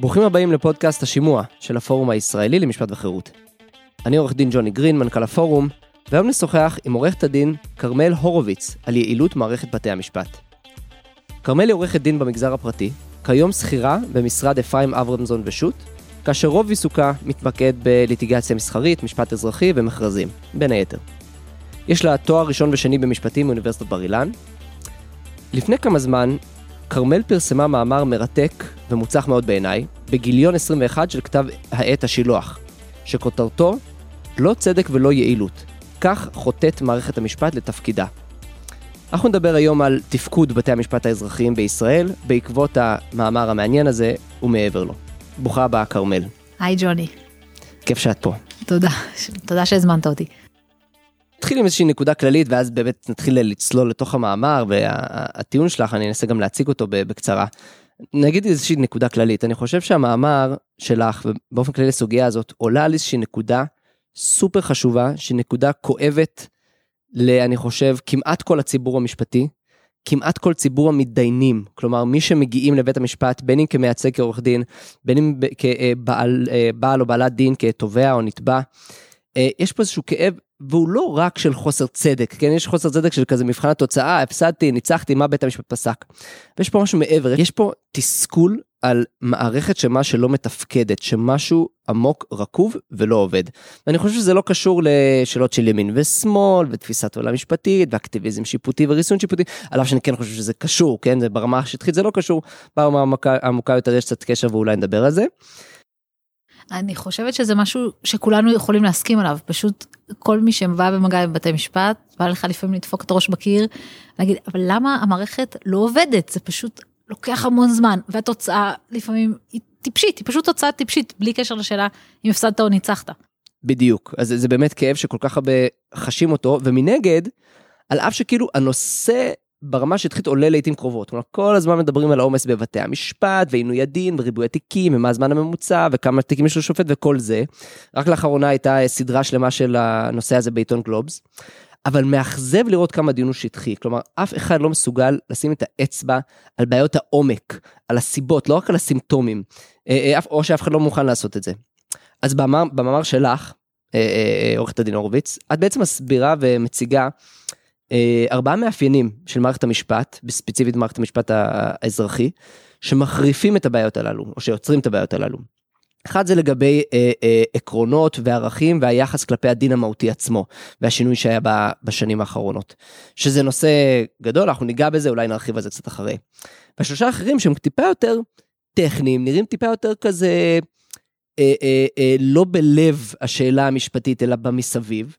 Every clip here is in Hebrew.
ברוכים הבאים לפודקאסט השימוע של הפורום הישראלי למשפט וחירות. אני עורך דין ג'וני גרין, מנכ"ל הפורום, והיום נשוחח עם עורכת הדין כרמל הורוביץ על יעילות מערכת בתי המשפט. כרמל היא עורכת דין במגזר הפרטי, כיום שכירה במשרד אפרים אברמזון ושות', כאשר רוב עיסוקה מתמקד בליטיגציה מסחרית, משפט אזרחי ומכרזים, בין היתר. יש לה תואר ראשון ושני במשפטים מאוניברסיטת בר אילן. לפני כמה זמן, כרמל פרסמה מאמר מרתק ומוצלח מאוד בעיניי, בגיליון 21 של כתב העת השילוח, שכותרתו לא צדק ולא יעילות, כך חוטאת מערכת המשפט לתפקידה. אנחנו נדבר היום על תפקוד בתי המשפט האזרחיים בישראל, בעקבות המאמר המעניין הזה ומעבר לו. ברוכה הבאה, כרמל. היי ג'וני. כיף שאת פה. תודה, תודה שהזמנת אותי. נתחיל עם איזושהי נקודה כללית ואז באמת נתחיל לצלול לתוך המאמר והטיעון שלך אני אנסה גם להציג אותו בקצרה. נגיד איזושהי נקודה כללית אני חושב שהמאמר שלך ובאופן כללי לסוגיה הזאת עולה על איזושהי נקודה סופר חשובה שהיא נקודה כואבת. לאני חושב כמעט כל הציבור המשפטי כמעט כל ציבור המתדיינים, כלומר מי שמגיעים לבית המשפט, בין אם כמייצג כעורך דין, בין אם כבעל בעל או בעלת דין, כתובע או נתבע, יש פה איזשהו כאב, והוא לא רק של חוסר צדק, כן, יש חוסר צדק של כזה מבחן התוצאה, הפסדתי, ניצחתי, מה בית המשפט פסק. ויש פה משהו מעבר, יש פה תסכול על מערכת שמה שלא מתפקדת, שמשהו עמוק רקוב ולא עובד. ואני חושב שזה לא קשור לשאלות של ימין ושמאל ותפיסת עולם משפטית ואקטיביזם שיפוטי וריסון שיפוטי, על אף שאני כן חושב שזה קשור, כן, זה ברמה השטחית זה לא קשור, ברמה העמוקה יותר יש קצת קשר ואולי נדבר על זה. אני חושבת שזה משהו שכולנו יכולים להסכים עליו, פשוט כל מי שבא במגע עם בתי משפט, בא לך לפעמים לדפוק את הראש בקיר, להגיד, אבל למה המערכת לא עובדת? זה פשוט לוקח המון זמן, והתוצאה לפעמים היא טיפשית, היא פשוט תוצאה טיפשית, בלי קשר לשאלה אם הפסדת או ניצחת. בדיוק, אז זה באמת כאב שכל כך הרבה חשים אותו, ומנגד, על אף שכאילו הנושא ברמה שטחית עולה לעיתים קרובות. כלומר, כל הזמן מדברים על העומס בבתי המשפט, ועינוי הדין, וריבוי התיקים, ומה הזמן הממוצע, וכמה תיקים יש לשופט וכל זה. רק לאחרונה הייתה סדרה שלמה של הנושא הזה בעיתון גלובס. אבל מאכזב לראות כמה דיון הוא שטחי. כלומר, אף אחד לא מסוגל לשים את האצבע על בעיות העומק, על הסיבות, לא רק על הסימפטומים, אה, אה, או שאף אחד לא מוכן לעשות את זה. אז במאמר, במאמר שלך, אה, עורכת הדין הורוביץ, את בעצם מסבירה ומציגה ארבעה מאפיינים של מערכת המשפט, בספציפית מערכת המשפט האזרחי, שמחריפים את הבעיות הללו, או שיוצרים את הבעיות הללו. אחד זה לגבי אה, אה, עקרונות וערכים והיחס כלפי הדין המהותי עצמו והשינוי שהיה ב, בשנים האחרונות. שזה נושא גדול, אנחנו ניגע בזה, אולי נרחיב על זה קצת אחרי. והשלושה האחרים שהם טיפה יותר טכניים, נראים טיפה יותר כזה אה, אה, אה, לא בלב השאלה המשפטית אלא במסביב.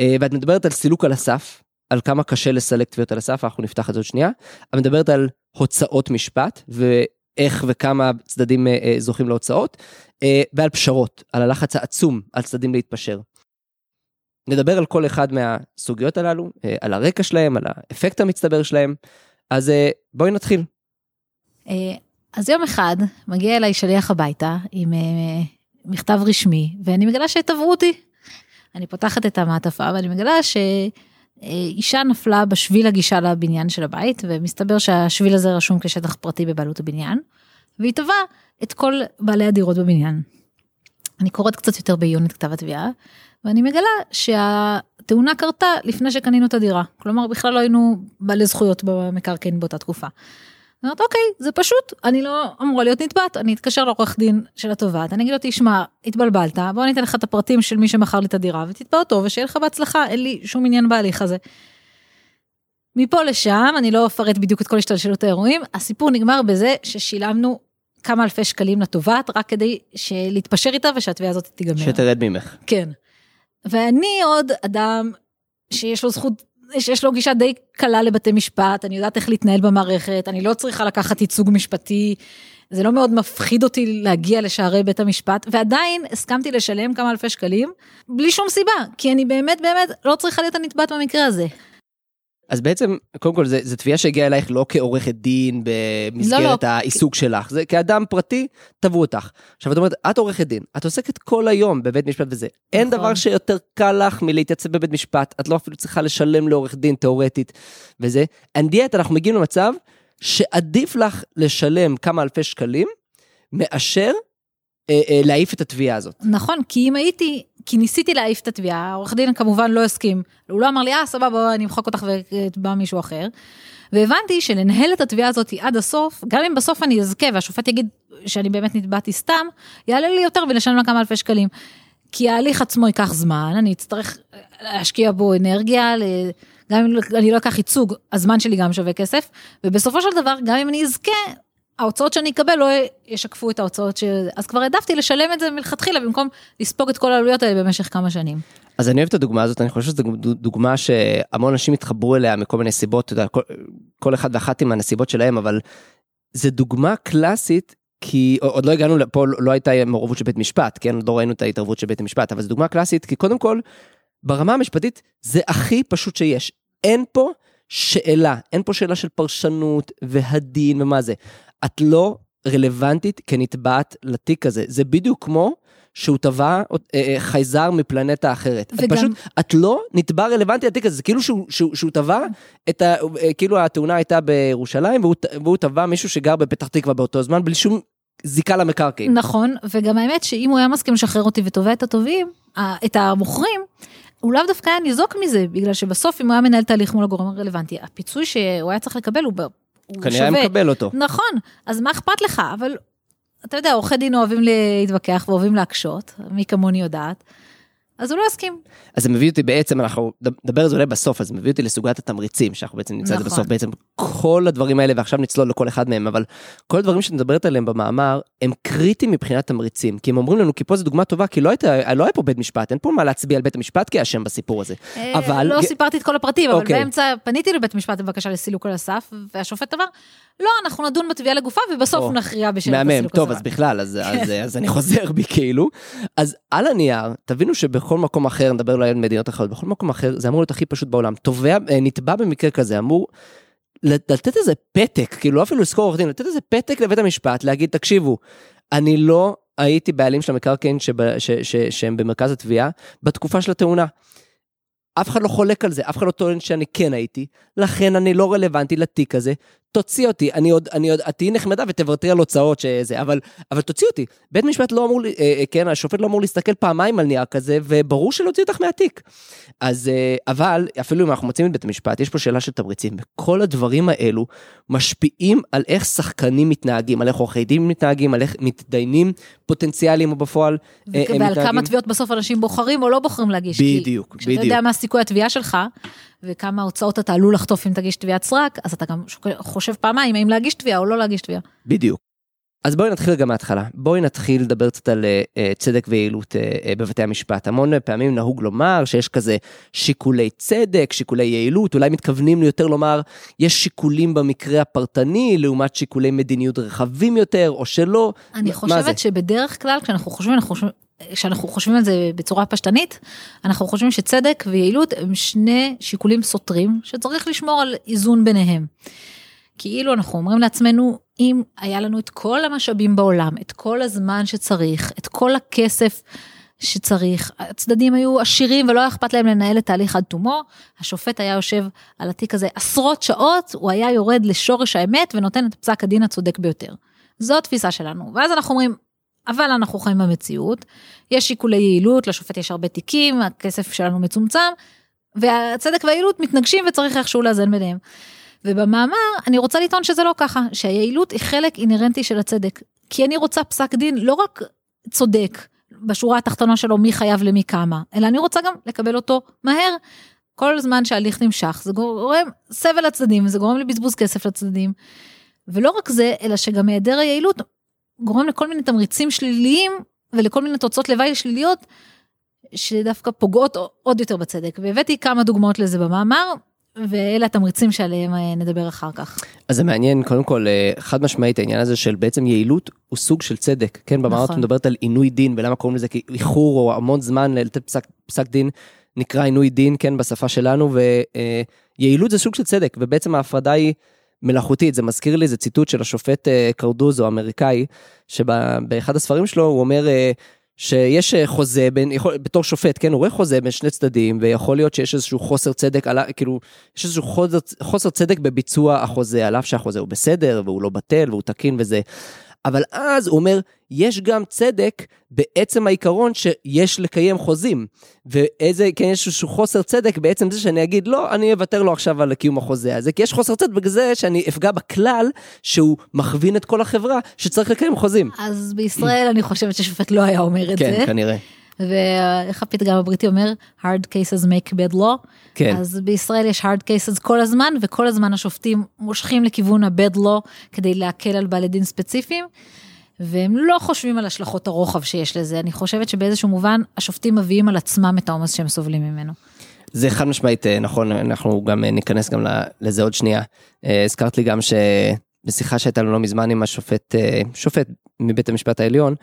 אה, ואת מדברת על סילוק על הסף, על כמה קשה לסלק תביעות על הסף, אנחנו נפתח את זה עוד שנייה. את מדברת על הוצאות משפט ואיך וכמה צדדים אה, אה, זוכים להוצאות, אה, ועל פשרות, על הלחץ העצום על צדדים להתפשר. נדבר על כל אחד מהסוגיות הללו, על הרקע שלהם, על האפקט המצטבר שלהם, אז בואי נתחיל. אז יום אחד מגיע אליי שליח הביתה עם מכתב רשמי, ואני מגלה שתבעו אותי. אני פותחת את המעטפה ואני מגלה ש... אישה נפלה בשביל הגישה לבניין של הבית ומסתבר שהשביל הזה רשום כשטח פרטי בבעלות הבניין והיא תבעה את כל בעלי הדירות בבניין. אני קוראת קצת יותר בעיון את כתב התביעה ואני מגלה שהתאונה קרתה לפני שקנינו את הדירה כלומר בכלל לא היינו בעלי זכויות במקרקעין באותה תקופה. אני אומרת אוקיי זה פשוט אני לא אמורה להיות נתבעת אני אתקשר לעורך דין של התובעת אני אגיד לו תשמע התבלבלת בוא אני אתן לך את הפרטים של מי שמכר לי את הדירה ותתבע אותו ושיהיה לך בהצלחה אין לי שום עניין בהליך הזה. מפה לשם אני לא אפרט בדיוק את כל השתלשלות האירועים הסיפור נגמר בזה ששילמנו כמה אלפי שקלים לתובעת רק כדי להתפשר איתה ושהתביעה הזאת תיגמר. שתרד ממך. כן. ואני עוד אדם שיש לו זכות יש לו גישה די קלה לבתי משפט, אני יודעת איך להתנהל במערכת, אני לא צריכה לקחת ייצוג משפטי, זה לא מאוד מפחיד אותי להגיע לשערי בית המשפט, ועדיין הסכמתי לשלם כמה אלפי שקלים, בלי שום סיבה, כי אני באמת באמת לא צריכה להיות הנתבעת במקרה הזה. אז בעצם קודם כל זה תביעה שהגיעה אלייך לא כעורכת דין במסגרת לא, לא. העיסוק שלך זה כאדם פרטי תבעו אותך. עכשיו את אומרת את עורכת דין את עוסקת כל היום בבית משפט וזה נכון. אין דבר שיותר קל לך מלהתייצב בבית משפט את לא אפילו צריכה לשלם לעורך דין תאורטית וזה. אנדיאט אנחנו מגיעים למצב שעדיף לך לשלם כמה אלפי שקלים מאשר אה, אה, להעיף את התביעה הזאת. נכון, כי אם הייתי, כי ניסיתי להעיף את התביעה, העורך דין כמובן לא הסכים. הוא לא אמר לי, אה, סבבה, אני אמחוק אותך ובא מישהו אחר. והבנתי שלנהל את התביעה הזאת עד הסוף, גם אם בסוף אני אזכה והשופט יגיד שאני באמת נתבעתי סתם, יעלה לי יותר ולשלם לה כמה אלפי שקלים. כי ההליך עצמו ייקח זמן, אני אצטרך להשקיע בו אנרגיה, גם אם אני לא אקח ייצוג, הזמן שלי גם שווה כסף, ובסופו של דבר, גם אם אני אזכה, ההוצאות שאני אקבל לא ישקפו את ההוצאות ש... אז כבר העדפתי לשלם את זה מלכתחילה במקום לספוג את כל העלויות האלה במשך כמה שנים. אז אני אוהב את הדוגמה הזאת, אני חושב שזו דוגמה שהמון אנשים התחברו אליה מכל מיני סיבות, אתה יודע, כל, כל אחד ואחת עם הנסיבות שלהם, אבל זה דוגמה קלאסית כי עוד לא הגענו לפה, לא הייתה מעורבות של בית משפט, כן? לא ראינו את ההתערבות של בית המשפט, אבל זו דוגמה קלאסית, כי קודם כל, ברמה המשפטית זה הכי פשוט שיש. אין פה שאלה, אין פה שאלה של פרשנות והדין ומה זה. את לא רלוונטית כנתבעת לתיק הזה. זה בדיוק כמו שהוא תבע אה, אה, חייזר מפלנטה אחרת. וגם... את פשוט, את לא נתבע רלוונטי לתיק הזה, זה כאילו שהוא, שהוא, שהוא תבע את ה... אה, כאילו התאונה הייתה בירושלים, והוא, והוא תבע מישהו שגר בפתח תקווה באותו זמן, בלי שום זיקה למקרקעין. נכון, וגם האמת שאם הוא היה מסכים לשחרר אותי ותובע את הטובים, את המוכרים, הוא לאו דווקא היה ניזוק מזה, בגלל שבסוף אם הוא היה מנהל תהליך מול הגורם הרלוונטי, הפיצוי שהוא היה צריך לקבל הוא, הוא כנראה שווה. כנראה מקבל אותו. נכון, אז מה אכפת לך? אבל אתה יודע, עורכי דין אוהבים להתווכח ואוהבים להקשות, מי כמוני יודעת. אז הוא לא יסכים. אז זה מביא אותי בעצם, אנחנו נדבר על זה אולי בסוף, אז זה מביא אותי לסוגיית התמריצים, שאנחנו בעצם נמצא את נכון. זה בסוף, בעצם כל הדברים האלה, ועכשיו נצלול לכל אחד מהם, אבל כל הדברים שאת מדברת עליהם במאמר, הם קריטיים מבחינת תמריצים, כי הם אומרים לנו, כי פה זו דוגמה טובה, כי לא, הייתה, לא היה פה בית משפט, אין פה מה להצביע על בית המשפט כאשם בסיפור הזה. אה, אבל... לא סיפרתי את כל הפרטים, אבל אוקיי. באמצע פניתי לבית משפט בבקשה לסילוק על הסף, והשופט אמר, לא, אנחנו נדון בתביעה לגופה ובסוף או, נכריע בשאלת הסילוק מהמם, טוב, אז בכלל, אז, אז, אז אני חוזר בי כאילו. אז על הנייר, תבינו שבכל מקום אחר, נדבר אולי על מדינות אחרות, בכל מקום אחר, זה אמור להיות הכי פשוט בעולם. תובע, אה, נתבע במקרה כזה, אמור לתת איזה פתק, כאילו אפילו לזכור עורך דין, לתת איזה פתק לבית המשפט, להגיד, תקשיבו, אני לא הייתי בעלים של המקרקעין שהם במרכז התביעה בתקופה של התאונה. אף אחד לא חולק על זה, אף אחד לא טוען שאני כן הייתי, לכן אני לא רלוונטי לתיק הזה, תוציא אותי, אני עוד, אני עוד, תהיי נחמדה ותוותרי על הוצאות שזה, אבל, אבל תוציא אותי. בית משפט לא אמור, אה, אה, כן, השופט לא אמור להסתכל פעמיים על נייר כזה, וברור שלהוציא אותך מהתיק. אז, אה, אבל, אפילו אם אנחנו מוצאים את בית המשפט, יש פה שאלה של תמריצים, וכל הדברים האלו משפיעים על איך שחקנים מתנהגים, על איך עורכי דין מתנהגים, על איך מתדיינים פוטנציאליים או בפועל אה. ועל כמה תביעות בסוף אנשים בוחרים או לא בוחרים להגיש. בדיוק, כי, בדיוק. סיכוי התביעה שלך, וכמה הוצאות אתה עלול לחטוף אם תגיש תביעת סרק, אז אתה גם חושב פעמיים האם להגיש תביעה או לא להגיש תביעה. בדיוק. אז בואי נתחיל רגע מההתחלה. בואי נתחיל לדבר קצת על uh, צדק ויעילות uh, בבתי המשפט. המון פעמים נהוג לומר שיש כזה שיקולי צדק, שיקולי יעילות, אולי מתכוונים יותר לומר, יש שיקולים במקרה הפרטני לעומת שיקולי מדיניות רחבים יותר, או שלא. אני חושבת שבדרך כלל כשאנחנו חושבים, אנחנו חושבים... כשאנחנו חושבים על זה בצורה פשטנית, אנחנו חושבים שצדק ויעילות הם שני שיקולים סותרים שצריך לשמור על איזון ביניהם. כאילו אנחנו אומרים לעצמנו, אם היה לנו את כל המשאבים בעולם, את כל הזמן שצריך, את כל הכסף שצריך, הצדדים היו עשירים ולא היה אכפת להם לנהל את תהליך עד תומו, השופט היה יושב על התיק הזה עשרות שעות, הוא היה יורד לשורש האמת ונותן את פסק הדין הצודק ביותר. זו התפיסה שלנו, ואז אנחנו אומרים, אבל אנחנו חיים במציאות, יש שיקולי יעילות, לשופט יש הרבה תיקים, הכסף שלנו מצומצם, והצדק והיעילות מתנגשים וצריך איכשהו לאזן ביניהם. ובמאמר אני רוצה לטעון שזה לא ככה, שהיעילות היא חלק אינהרנטי של הצדק. כי אני רוצה פסק דין לא רק צודק בשורה התחתונה שלו מי חייב למי כמה, אלא אני רוצה גם לקבל אותו מהר. כל זמן שההליך נמשך זה גורם סבל לצדדים, זה גורם לבזבוז כסף לצדדים. ולא רק זה, אלא שגם היעדר היעילות גורם לכל מיני תמריצים שליליים ולכל מיני תוצאות לוואי שליליות שדווקא פוגעות עוד יותר בצדק. והבאתי כמה דוגמאות לזה במאמר, ואלה התמריצים שעליהם אה, נדבר אחר כך. אז זה מעניין, קודם כל, אה, חד משמעית העניין הזה של בעצם יעילות הוא סוג של צדק, כן? במאמר נכון. את מדברת על עינוי דין, ולמה קוראים לזה איחור או המון זמן לתת פסק, פסק דין, נקרא עינוי דין, כן, בשפה שלנו, ויעילות זה סוג של צדק, ובעצם ההפרדה היא... מלאכותית, זה מזכיר לי, זה ציטוט של השופט אה, קרדוזו, האמריקאי, שבאחד הספרים שלו הוא אומר שיש אה, חוזה בין, יכול, בתור שופט, כן, הוא רואה חוזה בין שני צדדים, ויכול להיות שיש איזשהו חוסר צדק, על, כאילו, יש איזשהו חוסר, חוסר צדק בביצוע החוזה, על אף שהחוזה הוא בסדר, והוא לא בטל, והוא תקין וזה. אבל אז הוא אומר, יש גם צדק בעצם העיקרון שיש לקיים חוזים. ואיזה, כן, יש איזשהו חוסר צדק בעצם זה שאני אגיד, לא, אני אוותר לו עכשיו על קיום החוזה הזה, כי יש חוסר צדק בגלל זה שאני אפגע בכלל שהוא מכווין את כל החברה שצריך לקיים חוזים. אז בישראל אני חושבת ששופט לא היה אומר את כן, זה. כנראה. ואיך הפתגם הבריטי אומר hard cases make bad law. כן. אז בישראל יש hard cases כל הזמן וכל הזמן השופטים מושכים לכיוון ה-bad law כדי להקל על בעלי דין ספציפיים. והם לא חושבים על השלכות הרוחב שיש לזה אני חושבת שבאיזשהו מובן השופטים מביאים על עצמם את העומס שהם סובלים ממנו. זה חד משמעית אה, נכון, אנחנו גם אה, ניכנס גם לזה עוד שנייה. אה, הזכרת לי גם שבשיחה שהייתה לנו לא מזמן עם השופט, שופט מבית המשפט העליון,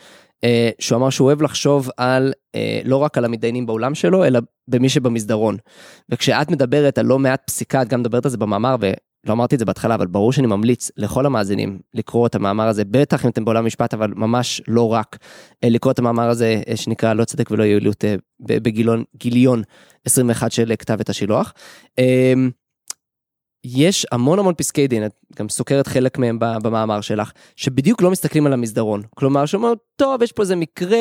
שהוא אמר שהוא אוהב לחשוב על, אה, לא רק על המתדיינים באולם שלו, אלא במי שבמסדרון. וכשאת מדברת על לא מעט פסיקה, את גם מדברת על זה במאמר, ולא אמרתי את זה בהתחלה, אבל ברור שאני ממליץ לכל המאזינים לקרוא את המאמר הזה, בטח אם אתם בעולם המשפט, אבל ממש לא רק, אה, לקרוא את המאמר הזה אה, שנקרא לא צדק ולא יעילות אה, בגיליון גיליון 21 של כתב את השילוח. יש המון המון פסקי דין, את גם סוקרת חלק מהם במאמר שלך, שבדיוק לא מסתכלים על המסדרון. כלומר, שאומרים, טוב, יש פה איזה מקרה,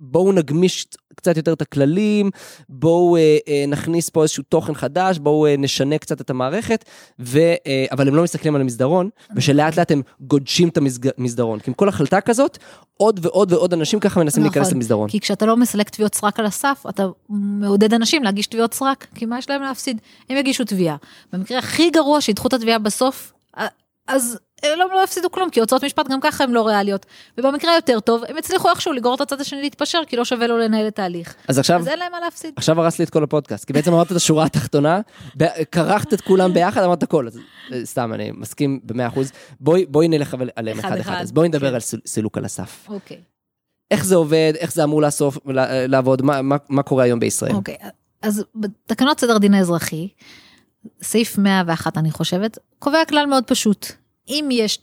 בואו נגמיש קצת יותר את הכללים, בואו אה, אה, נכניס פה איזשהו תוכן חדש, בואו אה, נשנה קצת את המערכת, ו, אה, אבל הם לא מסתכלים על המסדרון, ושלאט לאט הם גודשים את המסדרון. כי עם כל החלטה כזאת, עוד ועוד ועוד אנשים ככה מנסים נכון. להיכנס למסדרון. כי כשאתה לא מסלק תביעות סרק על הסף אתה מעודד אנשים להגיש תביעות סרק כי מה יש להם להפסיד הם יגישו תביעה במקרה הכי גרוע שידחו את התביעה בסוף אז הם לא, לא יפסידו כלום כי הוצאות משפט גם ככה הן לא ריאליות ובמקרה היותר טוב הם הצליחו איכשהו לגרור את הצד השני להתפשר כי לא שווה לו לנהל את ההליך אז עכשיו, אז אין להם מה להפסיד. עכשיו הרס לי את כל הפודקאסט, כי בעצם אמרת את השורה התחתונה, כרכת את כולם ביחד, אמרת הכל, אה, סתם, אני מסכים במאה אחוז. בואי, בואי נלך עליהם אחד אחד אחד, אחד, אז בואי נדבר כן. על סול- סילוק על הסף. אוקיי. איך זה עובד, איך זה אמור לאסוף, ל- לעבוד, מה- מה- מה קורה היום בישראל? אוקיי, אז בתקנות סדר הדין האזרחי, סעיף 101 אני חושבת, קובע כלל מאוד פשוט. אם יש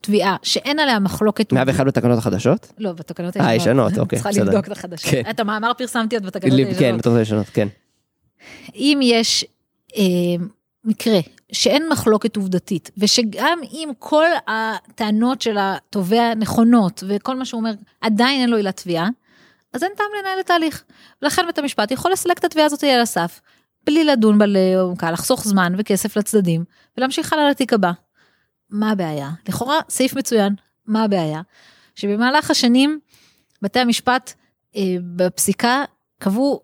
תביעה שאין עליה מחלוקת... 101 בתקנות החדשות? לא, בתקנות אה, ישנות, אוקיי, צריכה בסדר. לבדוק את החדשות. כן. את המאמר פרסמתי עוד בתקנות כן, הישנות. בתקנות הישנות, כן. אם יש אה, מקרה שאין מחלוקת עובדתית, ושגם אם כל הטענות של התובע נכונות, וכל מה שהוא אומר, עדיין אין לו עילת תביעה, אז אין טעם לנהל את ההליך. ולכן בית המשפט יכול לסלק את התביעה הזאת על הסף, בלי לדון בה לעומקה, לחסוך זמן וכסף לצדדים, ולהמשיך הלאה לתיק הבא. מה הבעיה? לכאורה סעיף מצוין, מה הבעיה? שבמהלך השנים בתי המשפט אה, בפסיקה קבעו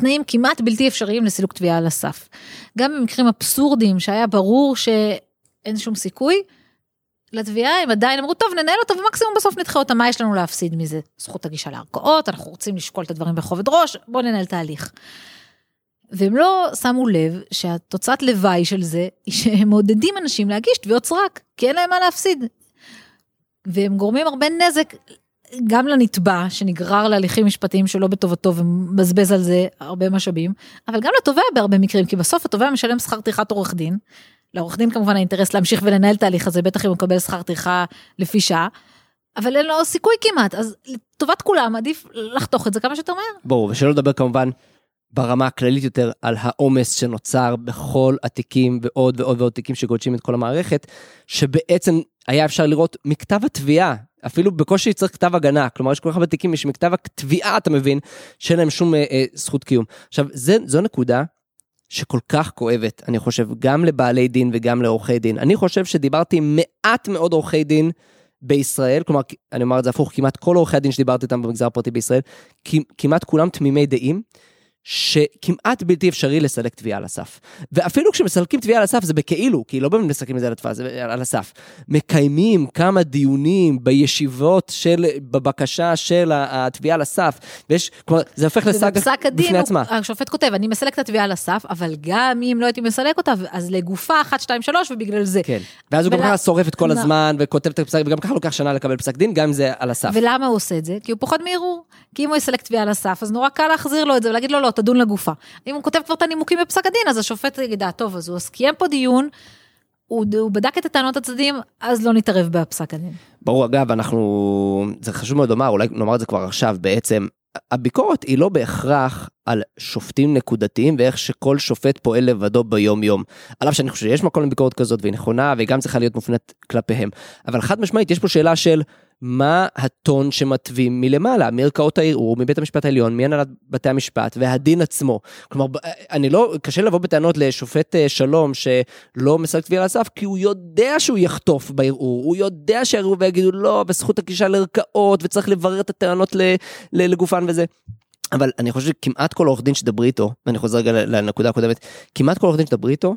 תנאים כמעט בלתי אפשריים לסילוק תביעה על הסף. גם במקרים אבסורדיים שהיה ברור שאין שום סיכוי, לתביעה הם עדיין אמרו טוב ננהל אותה ומקסימום בסוף נדחה אותה מה יש לנו להפסיד מזה זכות הגישה לערכאות אנחנו רוצים לשקול את הדברים בכובד ראש בוא ננהל תהליך. והם לא שמו לב שהתוצאת לוואי של זה היא שהם מעודדים אנשים להגיש תביעות סרק כי אין להם מה להפסיד. והם גורמים הרבה נזק גם לנתבע שנגרר להליכים משפטיים שלא בטובתו ומבזבז על זה הרבה משאבים, אבל גם לתובע בהרבה מקרים, כי בסוף התובע משלם שכר טרחת עורך דין. לעורך דין כמובן האינטרס להמשיך ולנהל את ההליך הזה, בטח אם הוא מקבל שכר טרחה לפי שעה, אבל אין לו סיכוי כמעט, אז לטובת כולם עדיף לחתוך את זה כמה שיותר מהר. ברור, ושלא לדבר כמובן ברמה הכללית יותר על העומס שנוצר בכל התיקים ועוד ועוד ועוד תיקים שגודשים את כל המערכת, שבעצם היה אפשר לראות מכתב התביעה, אפילו בקושי צריך כתב הגנה, כלומר יש כל כך הרבה תיקים יש מכתב התביעה, אתה מבין, שאין להם שום אה, אה, זכות קיום. עכשיו, זה, זו נקודה שכל כך כואבת, אני חושב, גם לבעלי דין וגם לעורכי דין. אני חושב שדיברתי עם מעט מאוד עורכי דין בישראל, כלומר, אני אומר את זה הפוך, כמעט כל עורכי הדין שדיברתי איתם במגזר הפרטי בישראל, כמעט כולם תמימי דעים. שכמעט בלתי אפשרי לסלק תביעה על הסף. ואפילו כשמסלקים תביעה על הסף זה בכאילו, כי לא באמת מסלקים את זה על התביעה, זה על הסף. מקיימים כמה דיונים בישיבות של, בבקשה של התביעה על הסף, ויש, כלומר, זה הופך לסאגה בפני עצמה. השופט כותב, אני מסלק את התביעה על הסף, אבל גם אם לא הייתי מסלק אותה, אז לגופה 1, 2, 3 ובגלל זה. כן, ואז הוא גם ולה- ככה שורף את כל. הזמן וכותב את הפסק, וגם ככה לוקח שנה לקבל פסק דין, גם אם זה על הסף. ולמה הוא עושה את זה? כי הוא פוחד מערעור. כי אם הוא יסלק תביעה על הסף, אז נורא קל להחזיר לו את זה ולהגיד לו, לא, תדון לגופה. אם הוא כותב כבר את הנימוקים בפסק הדין, אז השופט יגיד, אה, טוב, אז הוא קיים פה דיון, הוא, הוא בדק את הטענות הצדדים, אז לא נתערב בפסק הדין. ברור, אגב, אנחנו, זה חשוב מאוד לומר, אולי נאמר את זה כבר עכשיו, בעצם, הביקורת היא לא בהכרח על שופטים נקודתיים ואיך שכל שופט פועל לבדו ביום יום. על אף שאני חושב שיש מקום לביקורת כזאת והיא נכונה והיא גם צריכה להיות מופנית כלפיהם. אבל חד משמעית יש פה שאלה של מה הטון שמתווים מלמעלה, מערכאות הערעור, מבית המשפט העליון, מהנהלת בתי המשפט והדין עצמו. כלומר, אני לא, קשה לבוא בטענות לשופט אה, שלום שלא מסרק תביעה על הסף, כי הוא יודע שהוא יחטוף בערעור, הוא יודע שהערעור ויגידו לא, בזכות הגישה לערכאות, וצריך לברר את הטענות לגופן וזה. אבל אני חושב שכמעט כל עורך דין שתדברי איתו, ואני חוזר רגע לנקודה הקודמת, כמעט כל עורך דין שתדברי איתו,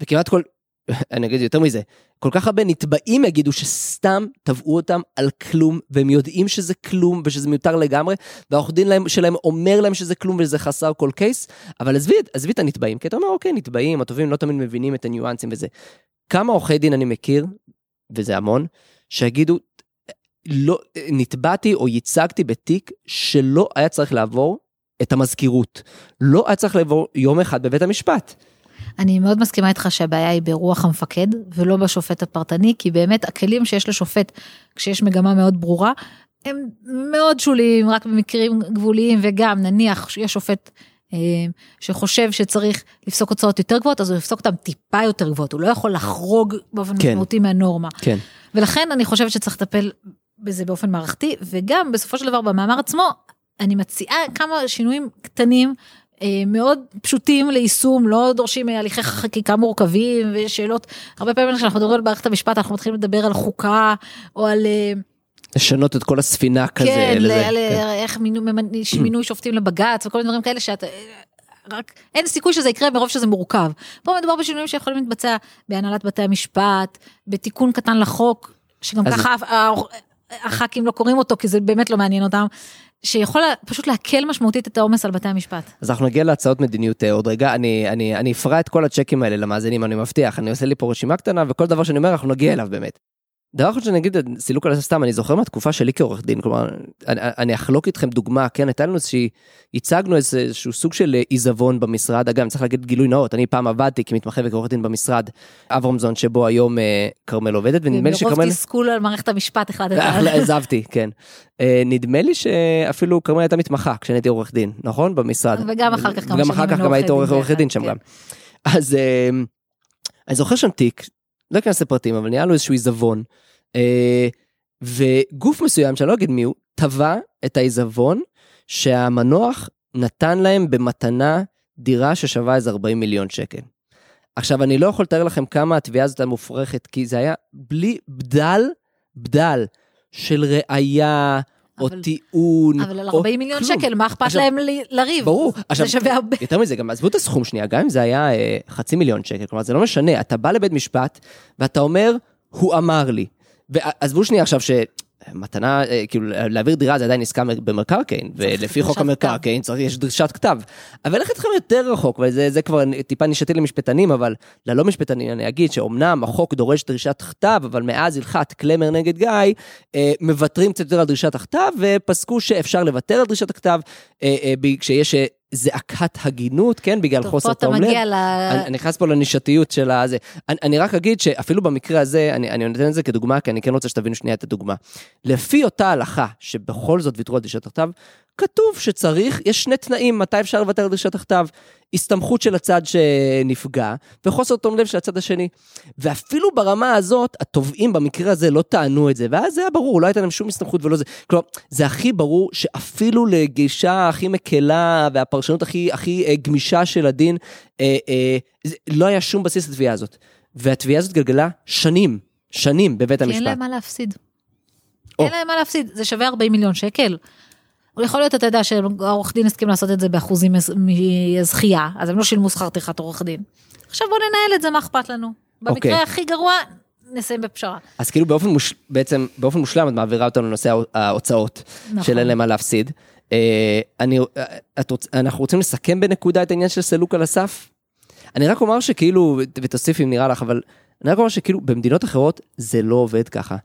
וכמעט כל, אני אגיד יותר מזה, כל כך הרבה נתבעים יגידו שסתם תבעו אותם על כלום, והם יודעים שזה כלום ושזה מיותר לגמרי, והעורך דין להם, שלהם אומר להם שזה כלום וזה חסר כל קייס, אבל עזבי את הנתבעים, כי אתה אומר, אוקיי, נתבעים, הטובים לא תמיד מבינים את הניואנסים וזה. כמה עורכי דין אני מכיר, וזה המון, שיגידו, לא, נתבעתי או ייצגתי בתיק שלא היה צריך לעבור את המזכירות. לא היה צריך לעבור יום אחד בבית המשפט. אני מאוד מסכימה איתך שהבעיה היא ברוח המפקד ולא בשופט הפרטני, כי באמת הכלים שיש לשופט כשיש מגמה מאוד ברורה, הם מאוד שוליים רק במקרים גבוליים וגם נניח שיש שופט אה, שחושב שצריך לפסוק הוצאות יותר גבוהות אז הוא יפסוק אותם טיפה יותר גבוהות הוא לא יכול לחרוג באופן כן. משמעותי מהנורמה. כן. ולכן אני חושבת שצריך לטפל בזה באופן מערכתי וגם בסופו של דבר במאמר עצמו אני מציעה כמה שינויים קטנים מאוד פשוטים ליישום לא דורשים הליכי חקיקה מורכבים ושאלות הרבה פעמים כשאנחנו מדברים על מערכת המשפט אנחנו מתחילים לדבר על חוקה או על. אה, לשנות את כל הספינה כזה. כן, לזה, על כן. איך מינוי, מינוי שופטים לבג"ץ וכל מיני דברים כאלה שאתה רק אין סיכוי שזה יקרה מרוב שזה מורכב. פה מדובר בשינויים שיכולים להתבצע בהנהלת בתי המשפט, בתיקון קטן לחוק, שגם אז... ככה הח"כים לא קוראים אותו כי זה באמת לא מעניין אותם. שיכול פשוט להקל משמעותית את העומס על בתי המשפט. אז אנחנו נגיע להצעות מדיניות אה, עוד רגע, אני, אני, אני אפרע את כל הצ'קים האלה למאזינים, אני מבטיח, אני עושה לי פה רשימה קטנה וכל דבר שאני אומר אנחנו נגיע אליו באמת. דבר אחרון שאני אגיד, סילוק על הסתם, אני זוכר מהתקופה שלי כעורך דין, כלומר, אני, אני אחלוק איתכם דוגמה, כן, הייתה לנו איזושהי, הצגנו איזשהו סוג של עיזבון במשרד, אגב, צריך להגיד גילוי נאות, אני פעם עבדתי כמתמחה וכעורך דין במשרד, אברמזון, שבו היום אה, כרמל עובדת, ונדמה לי שכרמל... ומרוב תסכול על מערכת המשפט החלטת. עזבתי, כן. אה, נדמה לי שאפילו כרמל הייתה מתמחה כשאני הייתי עורך דין, נכון? במשרד. וגם אחר כך כמה שנים גם היית עורך דין שם כן. גם. אז אה, אני זוכר שם תיק, לא אכנס לפרטים, אבל נהיה לו איזשהו עיזבון. אה, וגוף מסוים, שאני לא אגיד מי הוא, תבע את העיזבון שהמנוח נתן להם במתנה דירה ששווה איזה 40 מיליון שקל. עכשיו, אני לא יכול לתאר לכם כמה התביעה הזאת הייתה מופרכת, כי זה היה בלי בדל, בדל של ראייה, או טיעון. אבל על 40 מיליון. שקל, מה אכפת להם לריב? ברור. זה שווה הרבה. יותר מזה, גם עזבו את הסכום שנייה, גם אם זה היה אה, חצי מיליון שקל, כלומר, זה לא משנה, אתה בא לבית משפט, ואתה אומר, הוא אמר לי. ועזבו שנייה עכשיו ש... מתנה, אה, כאילו להעביר דירה זה עדיין עסקה במקרקעין, ולפי חוק המקרקעין צריך, יש דרישת כתב. אבל אלך איתכם יותר רחוק, וזה כבר טיפה נישתי למשפטנים, אבל ללא משפטנים אני אגיד שאומנם החוק דורש דרישת כתב, אבל מאז הלכת קלמר נגד גיא, אה, מוותרים קצת יותר על דרישת הכתב, ופסקו שאפשר לוותר על דרישת הכתב, אה, כשיש זעקת הגינות, כן, בגלל חוסר תום לב. ל... אני נכנס פה לנישתיות של הזה. אני, אני רק אגיד שאפילו במקרה הזה, אני, אני נותן את זה כדוגמה, כי אני כן רוצה שתבינו שנייה את הדוגמה. לפי אותה הלכה, שבכל זאת ויתרו על דרישת הכתב, כתוב שצריך, יש שני תנאים מתי אפשר לוותר על דרישת הכתב. הסתמכות של הצד שנפגע, וחוסר תום לב של הצד השני. ואפילו ברמה הזאת, התובעים במקרה הזה לא טענו את זה, ואז זה היה ברור, לא הייתה להם שום הסתמכות ולא זה. כלומר, זה הכי ברור שאפילו לגישה הכי מקלה והפרשנות הכי, הכי אה, גמישה של הדין, אה, אה, לא היה שום בסיס לתביעה הזאת. והתביעה הזאת גלגלה שנים, שנים בבית המשפט. כי אין להם מה להפסיד. אין להם מה להפסיד, זה שווה 40 מיליון שקל. יכול להיות, אתה יודע, שהעורך דין הסכים לעשות את זה באחוזים מזכייה, אז הם לא שילמו שכר טרחת עורך דין. עכשיו בוא ננהל את זה, מה אכפת לנו? במקרה okay. אוקיי. הכי גרוע, נסיים בפשרה. אז כאילו באופן מוש... בעצם, באופן מושלם את מעבירה אותנו לנושא ההוצאות, נכון. של אין להם מה להפסיד. אה, אני, את רוצ... אנחנו רוצים לסכם בנקודה את העניין של סלוק על הסף? אני רק אומר שכאילו, ותוסיף אם נראה לך, אבל אני רק אומר שכאילו במדינות אחרות זה לא עובד ככה.